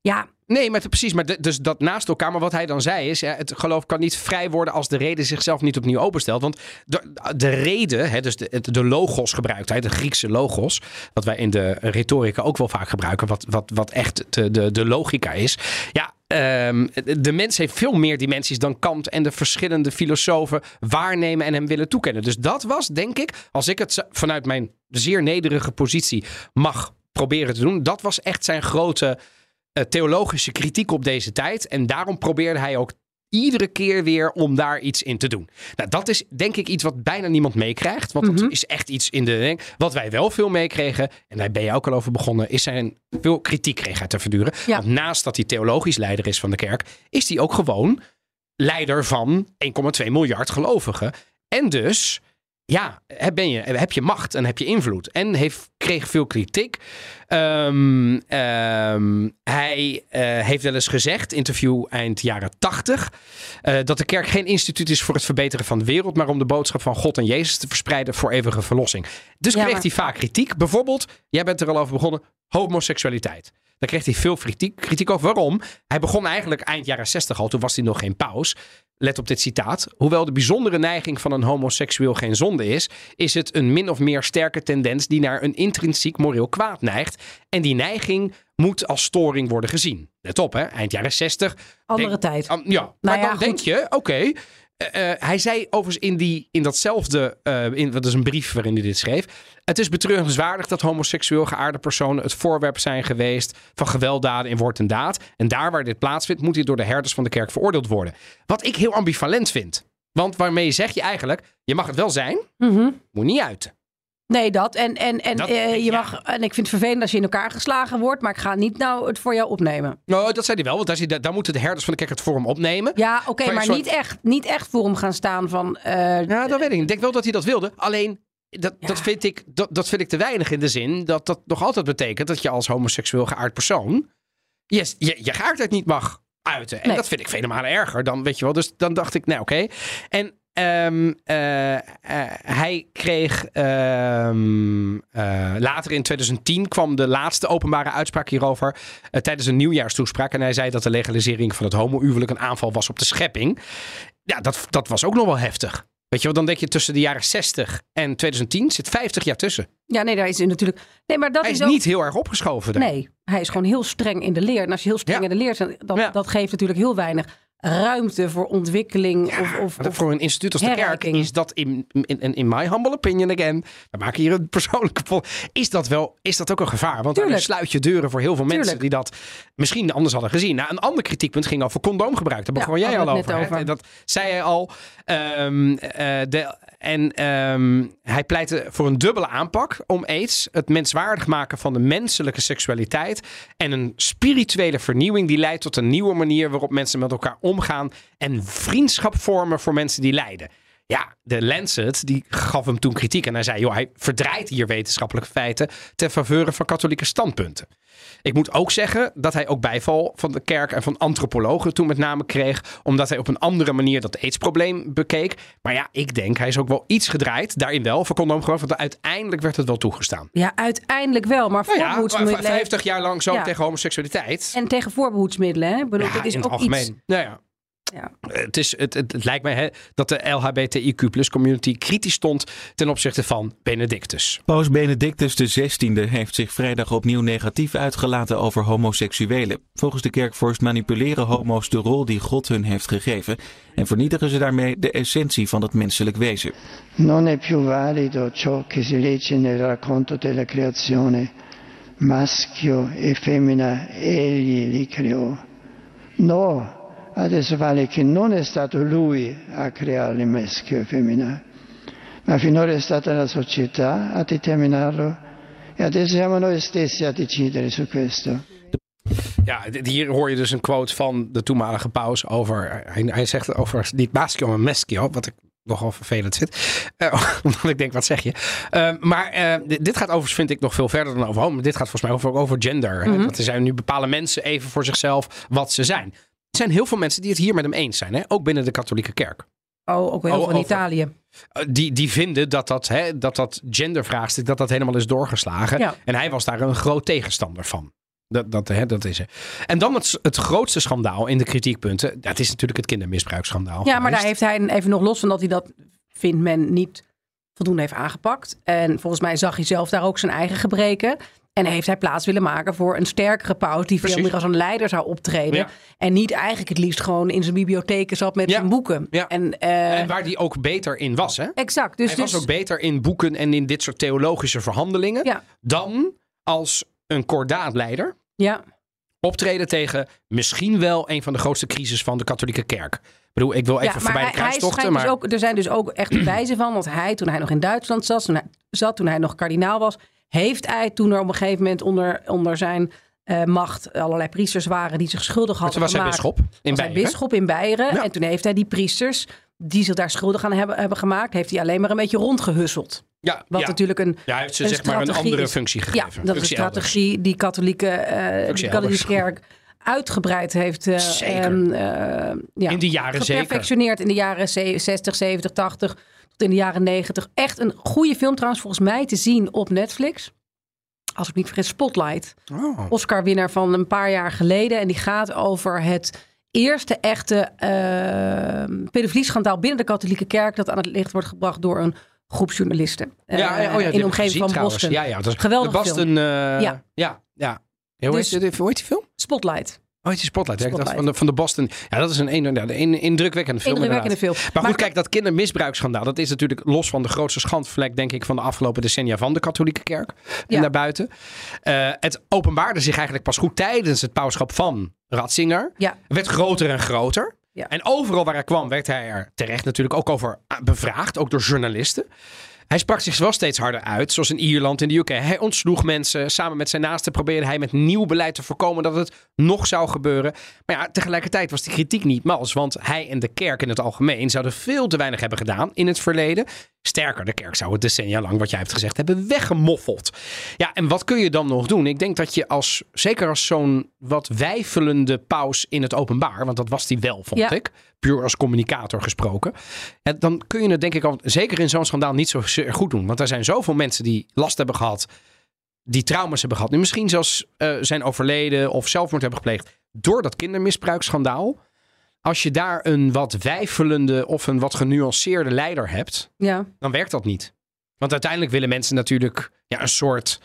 ja, Nee, maar precies. Maar dus dat naast elkaar. Maar wat hij dan zei is: het geloof kan niet vrij worden als de reden zichzelf niet opnieuw openstelt. Want de, de reden, hè, dus de, de logos gebruikt hij, de Griekse logos. Wat wij in de retorica ook wel vaak gebruiken. Wat, wat, wat echt de, de, de logica is. Ja. ehm, de mens heeft veel meer dimensies dan Kant en de verschillende filosofen waarnemen en hem willen toekennen. Dus dat was, denk ik, als ik het vanuit mijn zeer nederige positie mag proberen te doen, dat was echt zijn grote theologische kritiek op deze tijd. En daarom probeerde hij ook iedere keer weer om daar iets in te doen. Nou, dat is denk ik iets wat bijna niemand meekrijgt. Want dat is echt iets in de... Wat wij wel veel meekregen, en daar ben je ook al over begonnen... is zijn veel kritiek kreeg hij te verduren. Ja. Want naast dat hij theologisch leider is van de kerk... is hij ook gewoon leider van 1,2 miljard gelovigen. En dus... Ja, heb, ben je, heb je macht en heb je invloed. En heeft, kreeg veel kritiek. Ehm, ehm, hij eh, heeft wel eens gezegd, interview eind jaren 80, eh, dat de kerk geen instituut is voor het verbeteren van de wereld, maar om de boodschap van God en Jezus te verspreiden voor eeuwige verlossing. Dus Ja, kreeg maar- hij vaak kritiek. Bijvoorbeeld, jij bent er al over begonnen, homoseksualiteit. Daar kreeg hij veel kritiek, kritiek over. Waarom? Hij begon eigenlijk eind jaren 60 al, toen was hij nog geen paus. Let op dit citaat. Hoewel de bijzondere neiging van een homoseksueel geen zonde is, is het een min of meer sterke tendens die naar een intrinsiek moreel kwaad neigt. En die neiging moet als storing worden gezien. Let op, hè? eind jaren 60. andere Denk- tijd. Ja, maar ja, dan denk je, oké. Hij zei overigens in, die, in datzelfde, eh, in, dat is een brief waarin hij dit schreef. Het is betreurenswaardig dat homoseksueel geaarde personen het voorwerp zijn geweest van gewelddaden in woord en daad. En daar waar dit plaatsvindt, moet dit door de herders van de kerk veroordeeld worden. Wat ik heel ambivalent vind. Want waarmee zeg je eigenlijk, je mag het wel zijn, Mhm. moet niet uiten. Nee, dat. En, en, en, Dat- eh, je ja. mag, en ik vind het vervelend als je in elkaar geslagen wordt, maar ik ga niet nou het voor jou opnemen. Nou, dat zei hij wel, want daar, moeten de herders van de kerk het voor hem opnemen. Ja, oké, maar soort- niet, echt, niet echt voor hem gaan staan van... eh, Ja, dat weet ik. Ik denk wel dat hij dat wilde. Alleen, dat, dat, vind ik, dat, dat vind ik te weinig in de zin dat dat nog altijd betekent dat je als homoseksueel geaard persoon je, je, je geaardheid niet mag uiten. En Nee. dat vind ik vele malen erger dan, weet je wel. Dus dan dacht ik, nou oké. En ehm, eh, eh, hij kreeg ehm, eh, later in 2010 kwam de laatste openbare uitspraak hierover tijdens een nieuwjaarstoespraak. En hij zei dat de legalisering van het homohuwelijk een aanval was op de schepping. Ja, dat, dat was ook nog wel heftig. Weet je wel, dan denk je tussen de jaren 60 en 2010 zit 50 jaar tussen. ja, nee, daar is natuurlijk... Nee, maar dat Hij is is ook... niet heel erg opgeschoven daar. Nee, hij is gewoon heel streng in de leer. En als je heel streng Ja. in de leer bent, dan, Ja. dat geeft natuurlijk heel weinig ruimte voor ontwikkeling. of, of, of voor een instituut als de kerk is dat in, in, in, my humble opinion again, we maken hier een persoonlijke vol, is dat wel, is dat ook een gevaar? Want dan sluit je deuren voor heel veel mensen Tuurlijk. die dat misschien anders hadden gezien. Nou, een ander kritiekpunt ging over condoomgebruik. Daar Ja, begon jij al over. Dat zei hij al. Ehm, eh, de, en ehm, hij pleitte voor een dubbele aanpak om aids, het menswaardig maken van de menselijke seksualiteit en een spirituele vernieuwing die leidt tot een nieuwe manier waarop mensen met elkaar omgaan en vriendschap vormen voor mensen die lijden. Ja, de Lancet die gaf hem toen kritiek en hij zei, joh, hij verdraait hier wetenschappelijke feiten ten faveur van katholieke standpunten. Ik moet ook zeggen dat hij ook bijval van de kerk en van antropologen toen met name kreeg, omdat hij op een andere manier dat aidsprobleem bekeek. Maar ja, ik denk hij is ook wel iets gedraaid, daarin wel, voor condoomgeloof, want uiteindelijk werd het wel toegestaan. Ja, uiteindelijk wel. Maar Nou ja, voorbehoedsmiddelen... 50 jaar lang zo Ja. tegen homoseksualiteit. En tegen voorbehoedsmiddelen, hè? Ik bedoel, Ja, dit is in ook het algemeen. iets... Nou ja. Ja. Het, is, het, het, het lijkt mij hè, dat de LHBTIQ community kritisch stond ten opzichte van Benedictus. Paus Benedictus XVI heeft zich vrijdag opnieuw negatief uitgelaten over homoseksuelen. Volgens de kerkvorst manipuleren homo's de rol die God hun heeft gegeven en vernietigen ze daarmee de essentie van het menselijk wezen. Non è più valido ciò che si legge nel racconto della creazione. Maschio e femmina egli li creò. No, adesso vale che non è stato lui a creare maschio e femmina, ma finora è stata la società a determinarlo e adesso siamo noi stessi a decidere su questo. Ja, hier hoor je dus een quote van de toenmalige paus over. Hij, hij zegt over niet maschio, maar meschio. Wat ik nogal vervelend vind. Eh, omdat ik denk, wat zeg je? Eh, maar eh, dit, gaat overigens, vind ik, nog veel verder dan over homo. Dit gaat volgens mij over, over gender. hè. Want er zijn nu bepalen mensen even voor zichzelf wat ze zijn. Er zijn heel veel mensen die het hier met hem eens zijn. Hè? Ook binnen de katholieke kerk. Oh, ook wel heel Oh, veel in over- Italië. Eh, Die, die vinden dat dat, hè, dat dat gendervraagstuk dat dat helemaal is doorgeslagen. Ja. En hij was daar een groot tegenstander van. Dat, dat, hè, dat is het. En dan het, het grootste schandaal in de kritiekpunten. Dat is natuurlijk het kindermisbruiksschandaal. Ja, maar daar heeft hij even nog los van dat hij dat, vindt men, niet voldoende heeft aangepakt. En volgens mij zag hij zelf daar ook zijn eigen gebreken. En heeft hij plaats willen maken voor een sterkere paus die veel meer als een leider zou optreden. Ja. En niet eigenlijk het liefst gewoon in zijn bibliotheken zat met Ja. zijn boeken. Ja. En, eh, En waar die ook beter in was. Hè? exact. Dus, hij was dus ook beter in boeken en in dit soort theologische verhandelingen. Dan als een kordaatleider ja. optreden tegen misschien wel een van de grootste crisis van de katholieke kerk. Ik bedoel, ik wil even voorbij de hij, kruistochten. schijnt Maar dus ook, er zijn dus ook echt bewijzen van dat hij, toen hij nog in Duitsland zat, toen hij, zat, toen hij nog kardinaal was, heeft hij toen er op een gegeven moment onder, onder zijn eh, macht allerlei priesters waren die zich schuldig toen hadden was hij gemaakt. in was hij Beieren. bisschop in Beieren. Ja. En toen heeft hij die priesters die zich daar schuldig aan hebben, hebben gemaakt, heeft hij alleen maar een beetje rondgehusseld. Ja, Wat ja. natuurlijk een, Ja, hij heeft ze een zeg maar een andere functie ja, gegeven. dat is een elders. strategie die katholieke, Functie die katholieke kerk uitgebreid heeft eh, Zeker. ehm, eh, ja, In de jaren zeker. geperfectioneerd in de jaren ze- 60, 70, 80 tot in de jaren 90. Echt een goede film trouwens volgens mij te zien op Netflix. Als ik niet vergis, Spotlight. Oh. Oscar-winnaar van een paar jaar geleden. En die gaat over het eerste echte uh, pedofilieschandaal binnen de katholieke kerk... dat aan het licht wordt gebracht door een groep journalisten. Ja, ja, oh ja, in de omgeving gezien van trouwens. Boston. Ja, ja, dat is Geweldige de Boston. film. eh, Ja. ja, ja. Hoe, Dus- heet, hoe heet die film? Spotlight. Oh, die Spotlight. Ja, van, de, van de Boston. Ja, dat is een, een, ja, een indrukwekkende film. Indrukwekkende film. Maar, Maar- goed, kijk, dat kindermisbruiksschandaal, dat is natuurlijk los van de grootste schandvlek, denk ik, van de afgelopen decennia van de katholieke kerk en Ja. daarbuiten. Eh, het openbaarde zich eigenlijk pas goed tijdens het pauschap van Ratzinger. Ja. Het werd groter en groter. Ja. En overal waar hij kwam, werd hij er terecht natuurlijk ook over bevraagd, ook door journalisten. Hij sprak zich wel steeds harder uit, zoals in Ierland en de UK. Hij ontsloeg mensen. Samen met zijn naasten probeerde hij met nieuw beleid te voorkomen dat het nog zou gebeuren. Maar ja, tegelijkertijd was die kritiek niet mals. Want hij en de kerk in het algemeen zouden veel te weinig hebben gedaan in het verleden. Sterker, de kerk zou het decennia lang, wat jij hebt gezegd, hebben weggemoffeld. Ja, en wat kun je dan nog doen? Ik denk dat je als, zeker als zo'n wat wijfelende paus in het openbaar, want dat was hij wel, vond Ja. ik, puur als communicator gesproken. En dan kun je het denk ik al, zeker in zo'n schandaal, niet zo goed doen. Want er zijn zoveel mensen die last hebben gehad, die trauma's hebben gehad. Nu misschien zelfs eh, zijn overleden of zelfmoord hebben gepleegd door dat kindermisbruiksschandaal. Als je daar een wat wijfelende of een wat genuanceerde leider hebt, Ja. dan werkt dat niet. Want uiteindelijk willen mensen natuurlijk ja, een soort.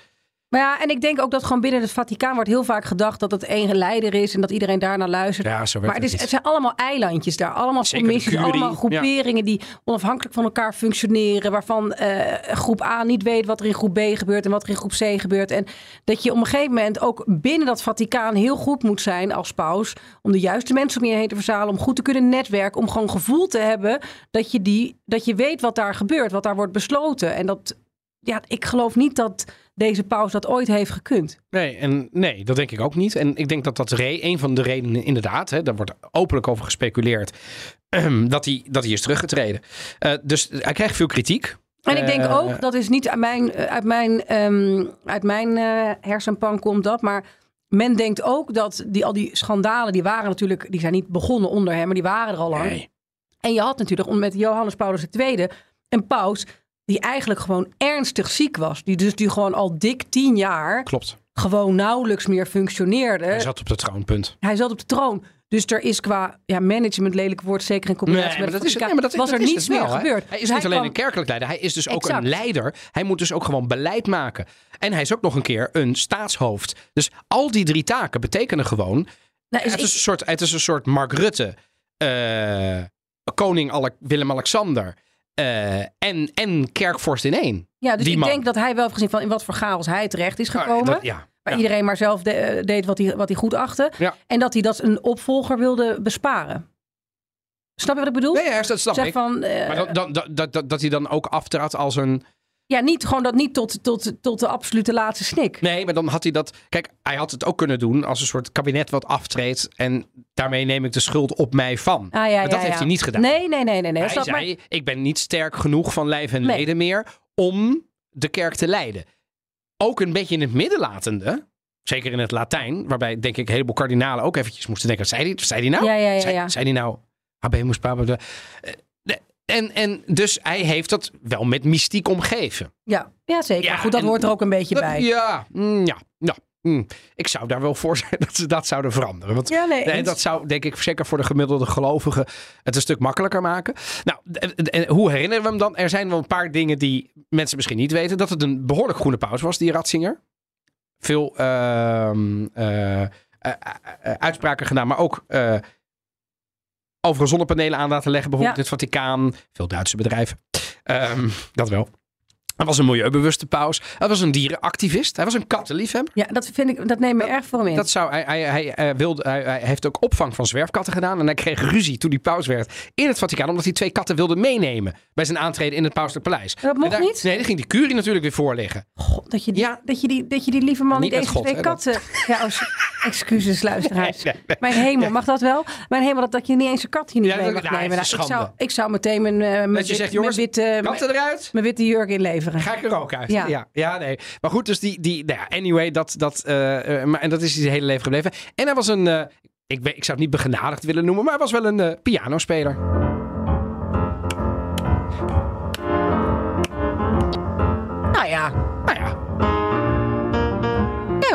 Maar ja, en ik denk ook dat gewoon binnen het Vaticaan wordt heel vaak gedacht dat het één leider is en dat iedereen daarnaar luistert. Ja, zo maar het, is, het zijn allemaal eilandjes daar, allemaal commissies, allemaal groeperingen die onafhankelijk van elkaar functioneren, waarvan eh, groep A niet weet wat er in groep B gebeurt en wat er in groep C gebeurt. En dat je op een gegeven moment ook binnen dat Vaticaan heel goed moet zijn als paus om de juiste mensen om je heen te verzamelen, om goed te kunnen netwerken, om gewoon gevoel te hebben dat je, die, dat je weet wat daar gebeurt, wat daar wordt besloten. En dat, ja, ik geloof niet dat deze paus dat ooit heeft gekund. Nee, en nee, dat denk ik ook niet. En ik denk dat dat re een van de redenen, inderdaad, hè, daar wordt openlijk over gespeculeerd, ehm, dat, hij, dat hij is teruggetreden. Eh, dus hij krijgt veel kritiek. En ik denk Eh, ook, dat is niet uit mijn, eh, uit mijn, ehm, uit mijn hersenpan komt dat, maar men denkt ook dat die, al die schandalen, die waren natuurlijk, die zijn niet begonnen onder hem, maar die waren er al lang. Nee. En je had natuurlijk met Johannes Paulus II een paus die eigenlijk gewoon ernstig ziek was. Die dus die gewoon al dik tien jaar Klopt. gewoon nauwelijks meer functioneerde. Hij zat op de troonpunt. Hij zat op de troon. Dus er is qua ja, management, lelijk woord, zeker in combinatie Nee, met het dat is, Vaticaan, nee, maar dat, was dat er is niets het wel, meer gebeurd. Hij is Dus niet alleen kwam- een kerkelijk leider, hij is dus ook Exact. een leider. Hij moet dus ook gewoon beleid maken. En hij is ook nog een keer een staatshoofd. Dus al die drie taken betekenen gewoon... Nou, is het, ik- is een soort, het is een soort Mark Rutte, eh, koning Ale- Willem-Alexander eh, en, en kerkvorst in één. Ja, dus Die ik man. denk dat hij wel heeft gezien van in wat voor chaos hij terecht is Ah, gekomen. dat- ja. Waar Ja. iedereen maar zelf de- eh, deed wat hij, wat hij goed achtte. Ja. En dat hij dat een opvolger wilde besparen. Snap je wat ik bedoel? Nee, ja, dat snap zeg ik. van, eh, Maar dat, dat, dat, dat, dat, dat hij dan ook aftrad als een... ja, niet gewoon dat niet tot, tot, tot de absolute laatste snik. Nee, maar dan had hij dat... Kijk, hij had het ook kunnen doen als een soort kabinet wat aftreedt. En daarmee neem ik de schuld op mij van. Ah, ja, maar dat ja, heeft hij niet gedaan. Nee, nee, nee, nee. nee. hij maar- zei, ik ben niet sterk genoeg van lijf en Nee. leden meer om de kerk te leiden. Ook een beetje in het midden latende. Zeker in het Latijn, waarbij denk ik een heleboel kardinalen ook eventjes moesten denken. Zei hij, zei hij nou? Ja, ja, ja, Zei, hij nou? Papus. eh, de- En, en dus hij heeft dat wel met mystiek omgeven. Ja, ja, zeker. Ja, goed, dat en- hoort er ook een beetje Dat- bij. Ja, mm, ja, ja. mm. Ik zou daar wel voor zijn dat ze dat zouden veranderen. Want Ja, nee, dat zou, denk ik, zeker voor de gemiddelde gelovigen het een stuk makkelijker maken. Nou, en- hoe herinneren we hem dan? Er zijn wel een paar dingen die mensen misschien niet weten. Dat het een behoorlijk groene paus was, die Ratzinger. Veel ehm, eh, eh, eh, uitspraken gedaan, maar ook overal zonnepanelen aan laten leggen. Bijvoorbeeld in het Vaticaan. Veel Duitse bedrijven. Ehm, dat wel. Hij was een milieubewuste paus. Hij was een dierenactivist. Hij was een kattenliefhebber. Ja, dat vind ik, dat neemt me erg voor hem in. Dat zou, hij, hij, hij, eh, wilde, hij, hij heeft ook opvang van zwerfkatten gedaan. En hij kreeg ruzie toen hij paus werd in het Vaticaan. Omdat hij twee katten wilde meenemen bij zijn aantreden in het pauselijk paleis. Dat mocht daar- niet? Nee, dan ging die curie natuurlijk weer voorliggen. God, dat, je die, Ja. dat, je die, dat je die lieve man Niet God, twee dat- katten... Ja, oh, excuses luisteraars. Nee, nee, nee. Mijn hemel, mag dat wel? Mijn hemel, dat, dat je niet eens een kat hier niet Ja, mee mag nou, nemen. Nou, ik, zou, ik zou meteen mijn, eh, mijn, Dat je wit- zegt, jongens, mijn, witte, katten eruit. mijn witte jurk inleveren. Ga ik er ook uit. Ja. Ja, ja, nee. Maar goed, dus die, die nou ja, anyway, dat, dat, eh, maar, en dat is zijn hele leven gebleven. En hij was een, ik, ik zou het niet begenadigd willen noemen, maar hij was wel een pianospeler. Nou ja, Nou ja,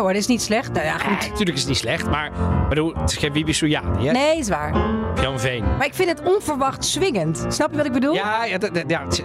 hoor, is niet slecht. Nou ja, goed. nee, natuurlijk is het niet slecht, maar bedoel, het is geen Soujani, hè? Nee, is waar. Jan Veen. Maar ik vind het onverwacht swingend. Snap je wat ik bedoel? Ja, ja, ja het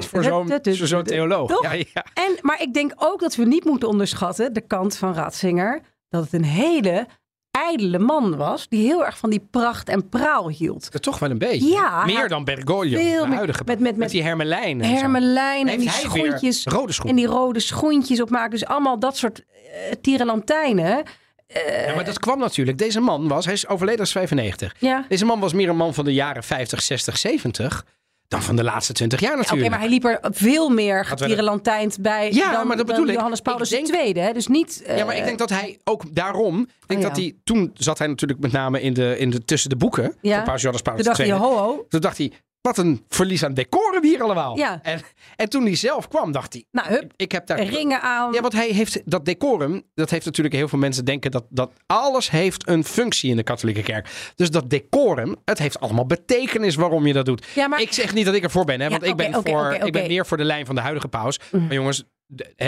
is voor zo'n theoloog. Toch? Ja, ja. En, maar ik denk ook dat we niet moeten onderschatten, de kant van Ratzinger, dat het een hele ijdele man was, die heel erg van die pracht en praal hield. Dat toch wel een beetje. Ja, Meer dan Bergoglio, de huidige. Met- met- met die hermelijn. en. Hermelijn en die schoentjes. rode schoenen. En die rode schoentjes opmaken. Dus allemaal dat soort uh, tierenlantijnen. Ja, maar dat kwam natuurlijk. Deze man was, hij is overleden als 95. Ja. Deze man was meer een man van de jaren 50, 60, 70 dan van de laatste twintig jaar Oké, natuurlijk. maar hij liep er veel meer getierenlantijnd bij Ja, dan, maar dat dan bedoel ik. Johannes Paulus Ik denk- II. Hè? Dus niet... Ja, maar ik eh, denk dat hij ook daarom. Ik denk Oh, ja. dat hij. Toen zat hij natuurlijk met name in de, in de, tussen de boeken. Ja. Van Paus Johannes Paulus Toen dacht II. hij, ho ho. Toen dacht hij. Wat een verlies aan decorum hier allemaal. Ja. En, en toen hij zelf kwam, dacht hij. Nou, hup, Ik heb daar. ringen aan. Ja, want hij heeft dat decorum. Dat heeft natuurlijk heel veel mensen denken dat, dat alles heeft een functie in de katholieke kerk. Dus dat decorum, het heeft allemaal betekenis waarom je dat doet. Ja, maar- Ik zeg niet dat ik ervoor ben, hè, Ja, want ik, ben voor, ik ben. Mhm. meer voor de lijn van de huidige paus. Maar jongens,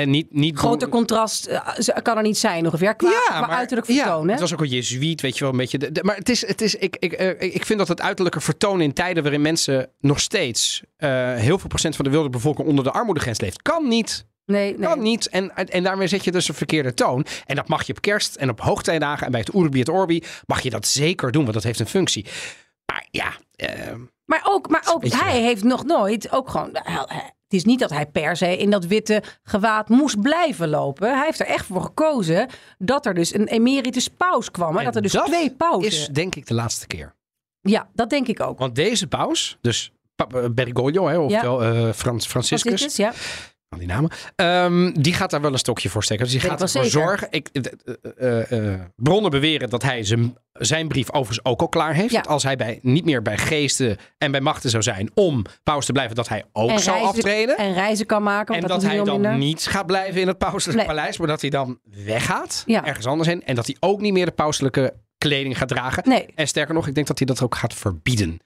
niet, niet Groter contrast eh, kan er niet zijn ongeveer. Qua, qua uiterlijk vertoon. ja, het was ook een jezuïet, weet je wel, een beetje. De, de- maar het is, het is, ik, ik, eh, ik vind dat het uiterlijke vertoon in tijden waarin mensen nog steeds eh, heel veel procent van de wilde bevolking onder de armoedegrens leeft, kan niet. Nee, nee. Kan niet. En, en daarmee zet je dus een verkeerde toon. En dat mag je op kerst en op hoogtijdagen en bij het Urbi et Orbi mag je dat zeker doen, want dat heeft een functie. Maar ja, Maar ook, maar ook hij wel. heeft nog nooit, ook gewoon, het is niet dat hij per se in dat witte gewaad moest blijven lopen. Hij heeft er echt voor gekozen dat er dus een emeritus paus kwam. en Dat er dus twee pauzen. is denk ik de laatste keer. Ja, dat denk ik ook. Want deze paus, dus Bergoglio, hè, oftewel eh, Frans, Franciscus, Franciscus, ja. Al die namen. Ehm, die gaat daar wel een stokje voor steken. Dus die gaat ervoor zeker. zorgen. Ik, eh, eh, eh, bronnen beweren dat hij zijn, zijn brief overigens ook al klaar heeft. Ja. Als hij bij, niet meer bij geesten en bij machten zou zijn om paus te blijven, dat hij ook En zou reizen, aftreden. en reizen kan maken. Want En dat, hij dan niet gaat blijven in het pauselijke Nee. paleis, maar dat hij dan weggaat, Ja. ergens anders heen. En dat hij ook niet meer de pauselijke kleding gaat dragen. Nee, En sterker nog, ik denk dat hij dat ook gaat verbieden.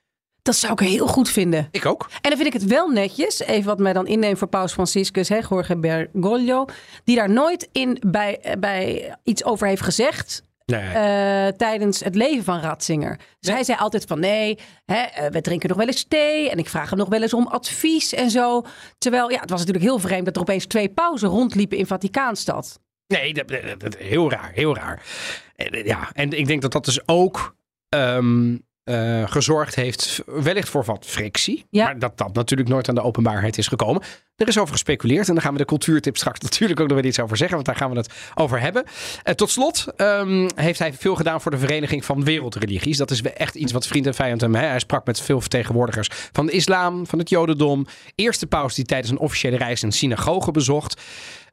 Dat zou ik heel goed vinden. Ik ook. En dan vind ik het wel netjes, even wat mij dan inneemt voor Paus Franciscus, hè, Jorge Bergoglio, die daar nooit in bij, eh, bij iets over heeft gezegd. Nee. eh, tijdens het leven van Ratzinger. Dus Nee. hij zei altijd van nee, hè, eh, we drinken nog wel eens thee en ik vraag hem nog wel eens om advies en zo. Terwijl ja, het was natuurlijk heel vreemd dat er opeens twee pauzen rondliepen in Vaticaanstad. Nee, dat, dat- dat- heel raar, heel raar. En, Ja, en ik denk dat dat dus ook ehm, eh, gezorgd heeft, wellicht voor wat frictie. Ja. Maar dat dat natuurlijk nooit aan de openbaarheid is gekomen. Er is over gespeculeerd en daar gaan we de cultuurtip straks natuurlijk ook nog wel iets over zeggen, want daar gaan we het over hebben. Eh, tot slot ehm, heeft hij veel gedaan voor de Vereniging van Wereldreligies. Dat is echt iets wat vriend en vijand hem. Hè? Hij sprak met veel vertegenwoordigers van de islam, van het jodendom. Eerste paus die tijdens een officiële reis een synagoge bezocht.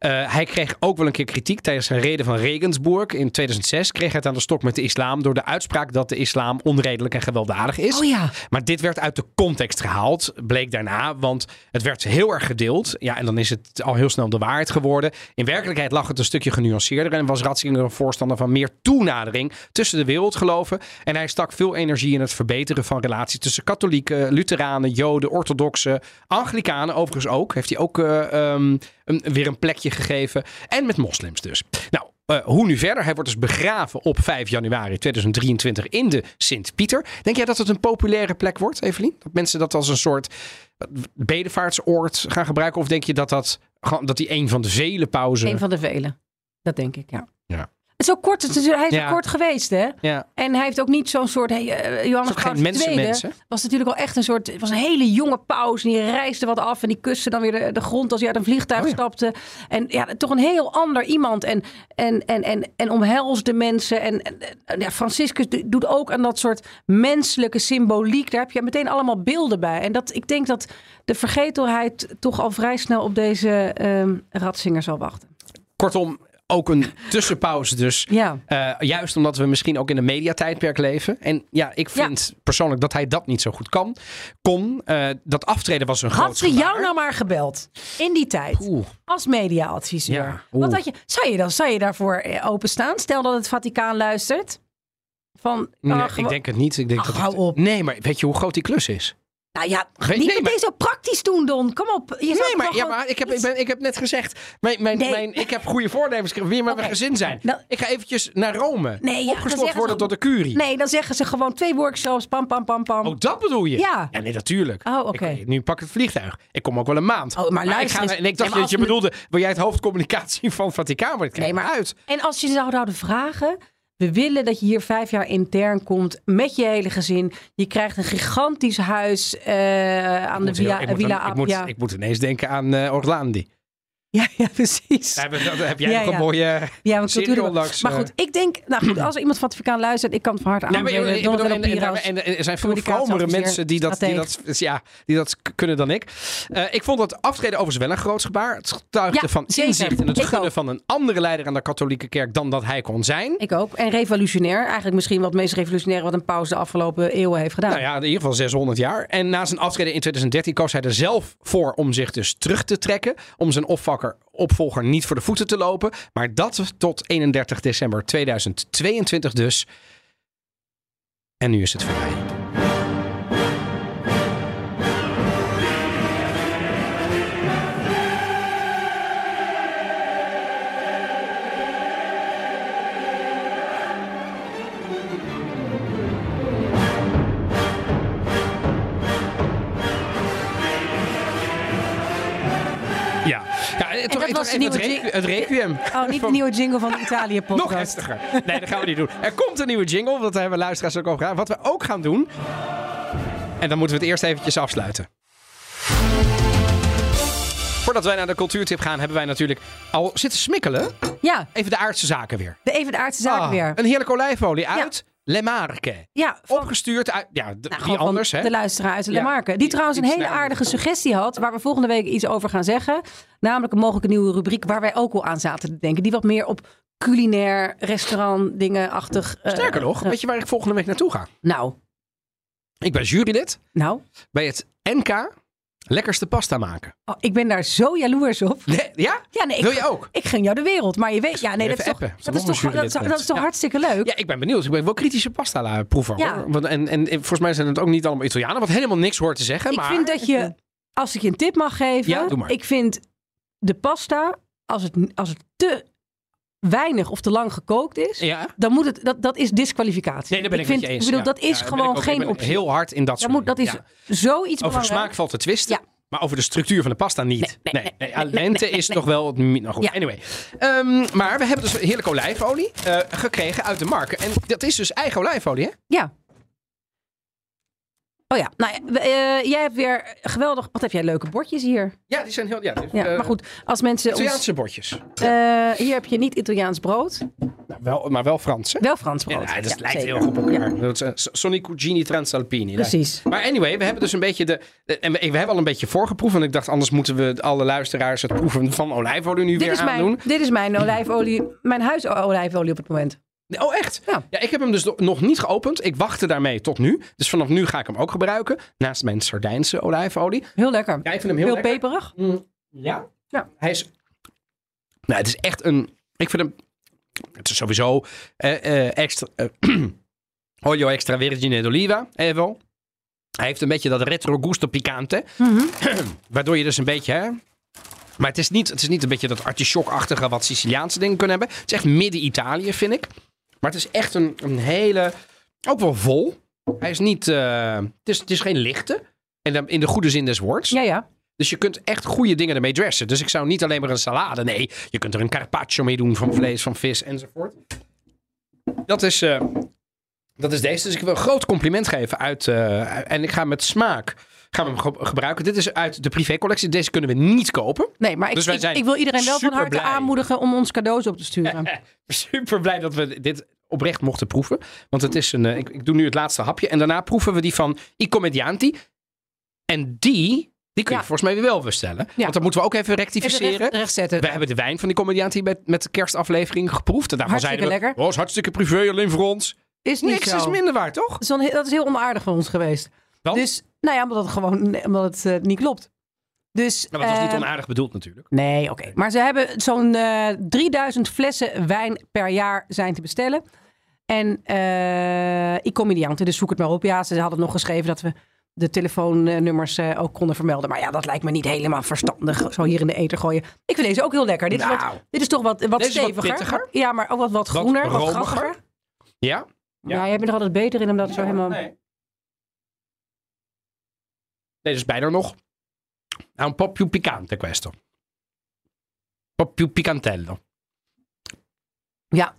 Eh, hij kreeg ook wel een keer kritiek tijdens zijn reden van Regensburg. In 2006 kreeg hij het aan de stok met de islam door de uitspraak dat de islam onredelijk en gewelddadig is. Oh ja. Maar dit werd uit de context gehaald, bleek daarna, want het werd heel erg gedeeld. Ja, en dan is het al heel snel de waarheid geworden. In werkelijkheid lag het een stukje genuanceerder en was Ratzinger een voorstander van meer toenadering tussen de wereldgeloven. En hij stak veel energie in het verbeteren van relaties tussen katholieken, Lutheranen, Joden, Orthodoxen, Anglikanen overigens ook. Heeft hij ook ehm, een, weer een plekje gegeven. En met moslims dus. Nou, eh, hoe nu verder? Hij wordt dus begraven op 5 januari 2023 in de Sint-Pieter. Denk jij dat het een populaire plek wordt, Evelien? Dat mensen dat als een soort eh, bedevaartsoord gaan gebruiken? Of denk je dat, dat, gewoon- dat die een van de vele pauzen... Een van de vele. Dat denk ik, ja. Ja. Het is ook kort, het is, hij is Ja. ook kort geweest, hè? Ja, En hij heeft ook niet zo'n soort. Hey, het Johannes Paulus II was natuurlijk al echt een soort. Het was een hele jonge paus. En die reisde wat af. En die kuste dan weer de, de grond als hij uit een vliegtuig Oh ja. stapte. En ja, toch een heel ander iemand. En, en, en, en, en omhelsde mensen. En, ja, Franciscus do- doet ook aan dat soort menselijke symboliek. Daar heb je meteen allemaal beelden bij. En dat, ik denk dat de vergetelheid toch al vrij snel op deze ehm Ratzinger zal wachten. Kortom, ook een tussenpauze dus. Ja. Eh, juist omdat we misschien ook in een mediatijdperk leven. En ja, ik vind persoonlijk dat hij dat niet zo goed kan. Kon. Eh, dat aftreden was een groot Had ze jou nou maar gebeld in die tijd Oeh. als mediaadviseur? Ja, Wat had je, zou, je dan, zou je daarvoor eh, openstaan? Stel dat het Vaticaan luistert. Van, Nee, ik denk het niet. Ik denk Ach, dat hou het- op. Nee, maar weet je hoe groot die klus is? Nou ja, niet nee, meteen maar- zo praktisch doen, Don. Kom op. Je zou Nee, maar, ja, maar ik, heb, ik, ben, ik heb net gezegd, mijn, mijn, Nee. mijn, ik heb goede voornemens. Wil weer met mijn gezin zijn. Nou- ik ga eventjes naar Rome. Nee, ja, worden tot de curie. Nee, dan zeggen ze gewoon twee workshops. Pam, pam, pam, pam. Oh, dat bedoel je? Ja. nee, natuurlijk. Oh, oké. Nu pak ik het vliegtuig. Ik kom ook wel een maand. Oh, maar ik, luister eens. en ik dacht dat je bedoelde, wil jij het hoofdcommunicatie van Vaticaan? Krijg Nee, maar- maar uit. En als je ze zouden vragen. We willen dat je hier vijf jaar intern komt met je hele gezin. Je krijgt een gigantisch huis eh, aan de heel- Villa, ik, moet, Villa ik, moet, ik moet ineens denken aan eh Orlandi. Ja, ja, precies. Daar heb, jij Ja, nog een ja. mooie Ja, een serie cultuur. onlangs. Maar eh. goed, ik denk, nou goed, als er iemand van het Vaticaan luistert, ik kan het van harte Nee, maar, bedoel, en, er zijn veel vromere mensen die dat, die, dat, ja, die dat kunnen dan ik. Eh, ik vond dat aftreden overigens wel een groot gebaar. Het getuigde Ja, van inzicht en het gunnen van een andere leider aan de katholieke kerk dan dat hij kon zijn. Ik ook. En revolutionair. Eigenlijk misschien wel het meest revolutionaire wat een paus de afgelopen eeuwen heeft gedaan. Nou ja, in ieder geval 600 jaar. En na zijn aftreden in 2013 koos hij er zelf voor om zich dus terug te trekken. Om zijn opvakker, opvolger niet voor de voeten te lopen. Maar dat tot 31 december 2022 dus. En nu is het voorbij. Het, nieuwe requ- het requiem. Oh, niet de nieuwe jingle van de Italië-podcast. Nog heftiger. Nee, dat gaan we niet doen. Er komt een nieuwe jingle, want daar hebben luisteraars ook over gedaan. Wat we ook gaan doen. En dan moeten we het eerst eventjes afsluiten. Voordat wij naar de cultuurtip gaan, hebben wij natuurlijk al zitten smikkelen. Ja, Even de aardse zaken weer. de even de aardse zaken Ah, weer. Een heerlijke olijfolie uit Le Marque. Ja, van, Opgestuurd uit... Ja, d- nou, wie anders, hè? de luisteraar uit de Ja. Die die- trouwens een hele aardige suggestie had, waar we volgende week iets over gaan zeggen. Namelijk een mogelijke nieuwe rubriek waar wij ook al aan zaten te denken. Die wat meer op culinair, restaurant, dingen-achtig... eh, Sterker nog, weet je waar ik volgende week naartoe ga? Nou, Ik ben jurylid nou. bij het NK Lekkerste Pasta maken. Oh, ik ben daar zo jaloers op. Nee, ja? Ja, nee, ik, Wil je ook? ik gun jou de wereld. Maar je weet, ja, nee, dat is toch, dat is toch, een dat is, jurylid dat is toch Ja. hartstikke leuk? Ja, ik ben benieuwd. Ik ben wel kritische pasta proever. Ja. Hoor. Want, en, en volgens mij zijn het ook niet allemaal Italianen, wat helemaal niks hoort te zeggen. Ik maar... vind dat je, als ik je een tip mag geven, Ja, doe maar. ik vind de pasta, als het, als het te weinig of te lang gekookt is, Ja? dan moet het, dat, dat is disqualificatie. Nee, daar ben ik, vind, met je eens. Ik bedoel, Ja. dat is Ja, gewoon ook- geen ik ben optie. Heel hard in dat soort moet, dat is zoiets. Over smaak valt te twisten. Maar over de structuur van de pasta niet. Nee, nee, is toch wel... Nou goed, anyway. Ehm, maar we hebben dus heerlijke olijfolie eh, gekregen uit de markt. En dat is dus eigen olijfolie, hè? Ja. Oh ja, nou, ja, eh, jij hebt weer geweldig. Wat heb jij leuke bordjes hier? Ja, die zijn heel... Ja, Ja, eh, maar goed, als mensen. Ons, Italiaanse bordjes. eh, hier heb je niet Italiaans brood, Nou, wel, maar wel Frans, hè? wel Frans Ja, brood. nou, dat Ja, lijkt zeker. heel goed op Ja, elkaar. Dat is, eh, Sonny Cugini Transalpini. Precies. Maar anyway, we hebben dus een beetje de... de- en we, we hebben al een beetje voorgeproefd. En ik dacht, anders moeten we alle luisteraars het proeven van olijfolie nu Dit weer is, aandoen. mijn, dit is mijn olijfolie, mijn huisolijfolie op het moment. Oh, echt? Ja. Ja, ik heb hem dus nog niet geopend. Ik wachtte daarmee tot nu. Dus vanaf nu ga ik hem ook gebruiken. Naast mijn Sardijnse olijfolie. Heel lekker. Ja, ik vind hem heel, Heel lekker. peperig. Ja? Ja. Hij is... Nou, het is echt een... Ik vind hem... Het is sowieso eh, eh, extra... eh, olio extra virgine d'oliva, even. Hij heeft een beetje dat retro gusto picante. Mhm. Waardoor je dus een beetje... Hè, maar het is, niet, het is niet een beetje dat artichokachtige wat Siciliaanse dingen kunnen hebben. Het is echt midden-Italië, vind ik. Maar het is echt een, een hele... Ook wel vol. Hij is niet... eh, het, is, het is geen lichte. En dan in de goede zin des woords. Ja, ja. Dus je kunt echt goede dingen ermee dressen. Dus ik zou niet alleen maar een salade. Nee, je kunt er een carpaccio mee doen van vlees, van vis enzovoort. Dat is, eh, dat is deze. Dus ik wil een groot compliment geven uit. eh, en ik ga met smaak gaan we hem ge- gebruiken. Dit is uit de privécollectie. Deze kunnen we niet kopen. Nee, maar ik, Dus ik, wil iedereen wel van harte blij. aanmoedigen om ons cadeaus op te sturen. Super blij dat we dit oprecht mochten proeven. Want het is een. eh, ik, ik doe nu het laatste hapje. En daarna proeven we die van I Commedianti. En die. Die kun je Ja. volgens mij weer wel bestellen. Want dan moeten we ook even rectificeren. recht, rechtzetten. We hebben de wijn van die comedianti met, met de kerstaflevering geproefd. En daarvan Hartstikke zeiden we, lekker. oh, is hartstikke privé, alleen voor ons. Is niet Niks zo. is minder waard, toch? Dat is, dat heel onaardig van ons geweest. Want? Dus, nou ja, omdat het gewoon omdat het, eh, niet klopt. Dus, Nou, dat was niet eh, onaardig bedoeld natuurlijk. Nee, oké. Maar ze hebben zo'n eh 3000 flessen wijn per jaar zijn te bestellen. En eh ik comedianten, dus zoek het maar op. Ja, ze hadden nog geschreven dat we de telefoonnummers eh, ook konden vermelden. Maar ja, dat lijkt me niet helemaal verstandig. Zo hier in de eten gooien. Ik vind deze ook heel lekker. Dit, is, Nou. wat, dit is toch wat, wat Deze is wat steviger. pittiger. ja, maar ook wat, wat Wat groener, wat romiger. grappiger. Ja? Ja. jij bent er altijd beter in om dat zo helemaal... Nee. Deze is bijna nog. Nou, un po' più picante questo. Un po' più picantello. Ja,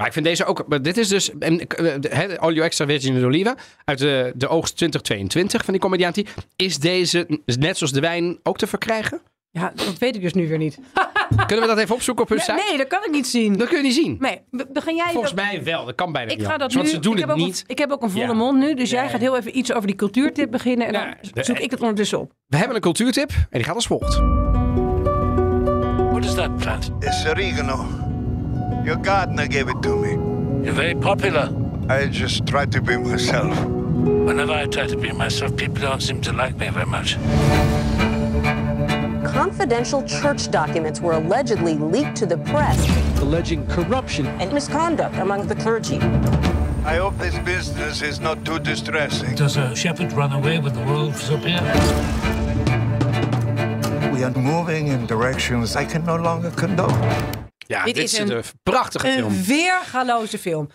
Maar ik vind deze ook. Dit is dus. Eh, olio extra virgine d'oliva. Uit de, de oogst 2022 van die comedianti. Is deze, net zoals de wijn, ook te verkrijgen? Ja, dat weet ik dus nu weer niet. Kunnen we dat even opzoeken op hun site? nee, dat kan ik niet zien. Dat kun je niet zien. Nee, be- begin jij... Volgens mij wel. Dat kan bijna ik niet ga dat nu... Want ze doen ik het heb ook niet. Een, ik heb ook een volle Ja. mond nu, dus jij gaat heel even iets over die cultuurtip beginnen. En dan de- zoek ik het ondertussen op. We hebben een cultuurtip en die gaat als volgt. What is that plant? It's oregano. Your gardener gave it to me. You're very popular. I just try to be myself. Whenever I try to be myself, people don't seem to like me very much. Confidential church documents were allegedly leaked to the press alleging corruption and misconduct among the clergy. I hope this business is not too distressing. Does a shepherd run away with the wolves up here? We are moving in directions I can no longer condone. Ja, Dit dit, is een- een prachtige Een film. weergaloze film.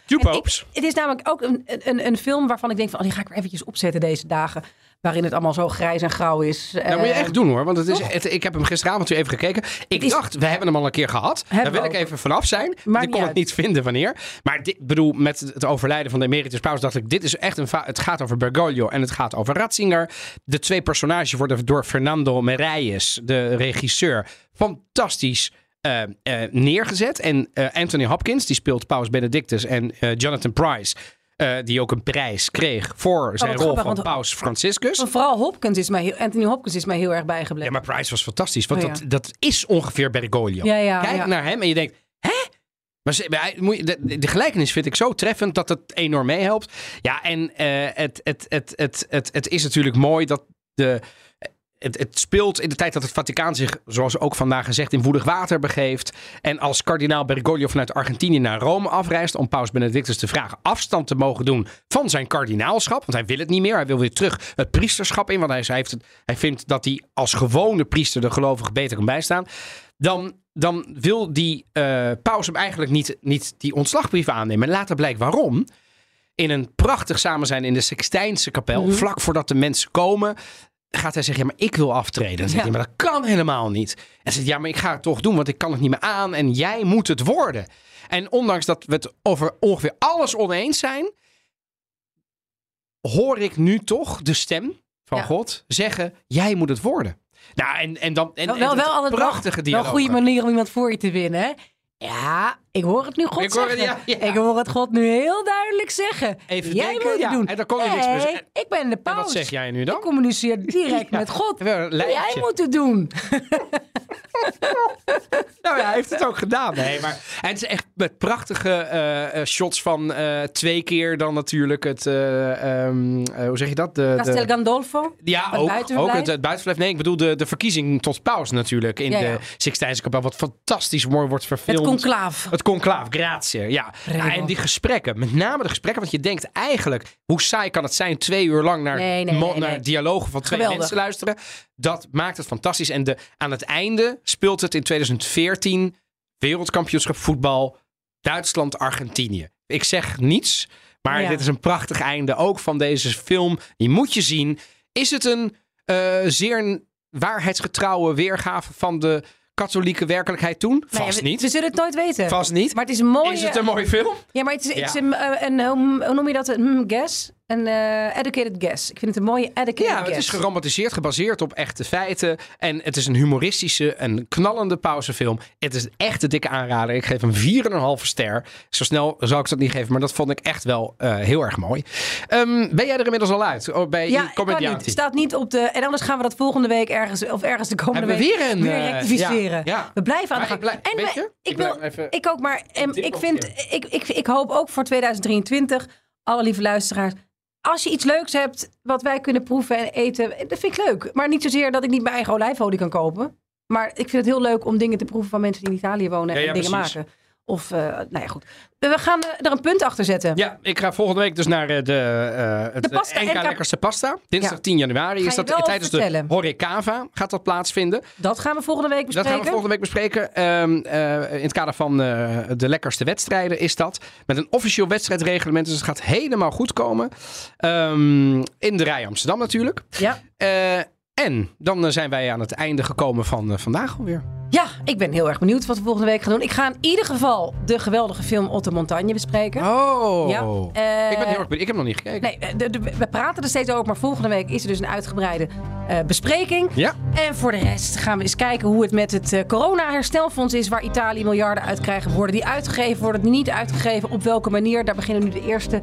Het is namelijk ook een, een, een film waarvan ik denk van... Oh, die ga ik weer eventjes opzetten deze dagen. Waarin het allemaal zo grijs en grauw is. Dat moet je Eh, echt doen hoor. Want het is, het- ik heb hem gisteravond weer even gekeken. Ik is- dacht, we hebben hem al een keer gehad. Daar wil ik even vanaf zijn. Maakt ik kon het niet vinden wanneer. Maar dit, bedoel, met het overlijden van de emeritus paus dacht ik, dit is echt een... Het gaat over Bergoglio en het gaat over Ratzinger. De twee personages worden door Fernando Meirelles, de regisseur, fantastisch eh, eh, neergezet. En Anthony Hopkins, die speelt Paus Benedictus. En Jonathan Price, eh, die ook een prijs kreeg voor zijn wat rol grappig, van Paus Franciscus. want vooral Hopkins is mij heel, Anthony Hopkins is mij heel erg bijgebleven. Ja, maar Price was fantastisch. Want Oh, ja. dat, dat is ongeveer Bergoglio. Ja, ja, Kijk naar hem en je denkt, hè? Maar maar de, de gelijkenis vind ik zo treffend dat het enorm meehelpt. Ja, en eh, het, het, het, het, het, het is natuurlijk mooi dat de... Het, het speelt in de tijd dat het Vaticaan zich, zoals ook vandaag gezegd, in woedig water begeeft. En als kardinaal Bergoglio vanuit Argentinië naar Rome afreist om Paus Benedictus te vragen afstand te mogen doen van zijn kardinaalschap. Want hij wil het niet meer. Hij wil weer terug het priesterschap in. Want hij, hij, heeft het, hij vindt dat hij als gewone priester de gelovigen beter kan bijstaan. Dan, dan wil die eh, paus hem eigenlijk niet, niet die ontslagbrief aannemen. En later blijkt waarom. In een prachtig samen zijn in de Sixtijnse kapel, Mhm. vlak voordat de mensen komen, gaat hij zeggen: Ja, maar ik wil aftreden. Dan zegt hij: Maar dat kan helemaal niet. En zegt: Ja, maar ik ga het toch doen, want ik kan het niet meer aan en jij moet het worden. En ondanks dat we het over ongeveer alles oneens zijn, hoor ik nu toch de stem van Ja. God zeggen: Jij moet het worden. Nou, en, en dan. En, wel, en wel, wel prachtige dialoog. wel een goede manier om iemand voor je te winnen. Hè? Ja, ik hoor het nu God Ik hoor het, zeggen. ja, ja. Ik hoor het God nu heel duidelijk zeggen. Even Jij denken, moet het ja, doen. en dan kon je niks meer Nee, zeggen. ik ben de En paus. wat zeg jij nu dan? Ik communiceer direct met God. Jij moet het doen. Nou ja, hij heeft het ook gedaan. Nee, maar en het is echt met prachtige eh, eh, shots van eh, twee keer dan natuurlijk het, eh, ehm, eh, hoe zeg je dat? De, de- Castel Gandolfo. ja, het ook, het, het buitenverblijf. Nee, ik bedoel de, de verkiezing tot paus natuurlijk in de Sixtijnse kapel. Wat fantastisch mooi wordt Het verfilmd. conclaaf. Het conclaaf, grazie. Ja. En die gesprekken, met name de gesprekken, want je denkt eigenlijk, hoe saai kan het zijn twee uur lang naar, Nee, nee, mo- nee, naar dialogen van twee Geweldig. mensen luisteren. Dat maakt het fantastisch. En de, aan het einde speelt het in 2014 wereldkampioenschap voetbal Duitsland-Argentinië. Ik zeg niets, maar Ja. dit is een prachtig einde ook van deze film. Die moet je zien. Is het een eh, zeer waarheidsgetrouwe weergave van de katholieke werkelijkheid toen? Nee, Vast we, niet. We zullen het nooit weten. Vast niet. Maar het is een mooie... Is het een mooie film? Ja, maar het is, het is Ja. een, eh, een, hoe noem je dat? Een hmm, guess? Een eh, educated guess. Ik vind het een mooie educated Ja, guess. het is geromantiseerd, gebaseerd op echte feiten. En het is een humoristische en knallende pauzefilm. Het is een echte dikke aanrader. Ik geef hem 4,5 ster. Zo snel zou ik dat niet geven, maar dat vond ik echt wel eh, heel erg mooi. Ehm, ben jij er inmiddels al uit? Oh, bij Ja, ik niet. staat niet op de... En anders gaan we dat volgende week ergens... Of ergens de komende Hebben week weer een, eh, rectificeren. ja, ja. We blijven aan de gang. En we- ik, ik wil, even- ik ook maar... Dit ik, vind, een ik, ik, ik hoop ook voor 2023, alle lieve luisteraars... Als je iets leuks hebt wat wij kunnen proeven en eten, dat vind ik leuk. Maar niet zozeer dat ik niet mijn eigen olijfolie kan kopen. Maar ik vind het heel leuk om dingen te proeven van mensen die in Italië wonen Ja, en ja, dingen precies. maken. Of, eh, nou ja, goed. We gaan eh, er een punt achter zetten. Ja, ik ga volgende week dus naar eh, de, het De pasta NK NK Lekkerste Pasta. Dinsdag Ja. 10 januari Ga is dat tijdens vertellen. de Horecava gaat dat plaatsvinden. Dat gaan we volgende week Dat bespreken. gaan we volgende week bespreken. Ehm, eh, in het kader van de lekkerste wedstrijden is dat. Met een officieel wedstrijdreglement. Dus het gaat helemaal goed komen. Ehm, in de Rij Amsterdam natuurlijk. Ja. En dan zijn wij aan het einde gekomen van vandaag alweer. Ja, ik ben heel erg benieuwd wat we volgende week gaan doen. Ik ga in ieder geval de geweldige film Otto Montagne bespreken. Oh. Ja, eh, ik ben heel erg benieuwd. Ik heb nog niet gekeken. Nee, de- de- we praten er steeds over, maar volgende week is er dus een uitgebreide eh, bespreking. Ja. En voor de rest gaan we eens kijken hoe het met het eh, corona-herstelfonds is. Waar Italië miljarden uitkrijgt. Worden die uitgegeven, worden die niet uitgegeven? Op welke manier? Daar beginnen nu de eerste,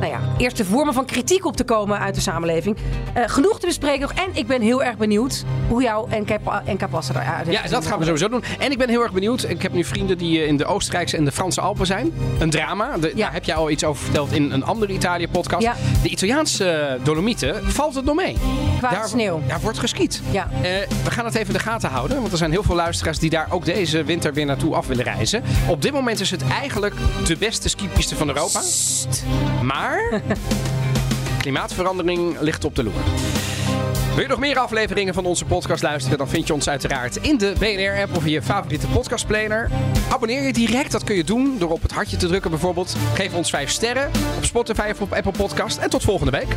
nou ja, eerste vormen van kritiek op te komen uit de samenleving. Eh, genoeg te bespreken nog. En ik ben heel erg benieuwd hoe jouw NK Passen eruit Ja, dat gaan we sowieso doen. En ik ben heel erg benieuwd. Ik heb nu vrienden die in de Oostenrijkse en de Franse Alpen zijn. Een drama. De- Daar heb jij al iets over verteld in een andere Italië-podcast. Ja. De Italiaanse Dolomieten valt het nog mee. Qua daar, sneeuw. Daar wordt geskiet. Ja. Eh, we gaan het even in de gaten houden. Want er zijn heel veel luisteraars die daar ook deze winter weer naartoe af willen reizen. Op dit moment is het eigenlijk de beste skipiste van Europa. Maar klimaatverandering ligt op de loer. Wil je nog meer afleveringen van onze podcast luisteren? Dan vind je ons uiteraard in de BNR-app of in je favoriete podcastplayer. Abonneer je direct, dat kun je doen door op het hartje te drukken bijvoorbeeld. Geef ons 5 sterren op Spotify of op Apple Podcast. En tot volgende week.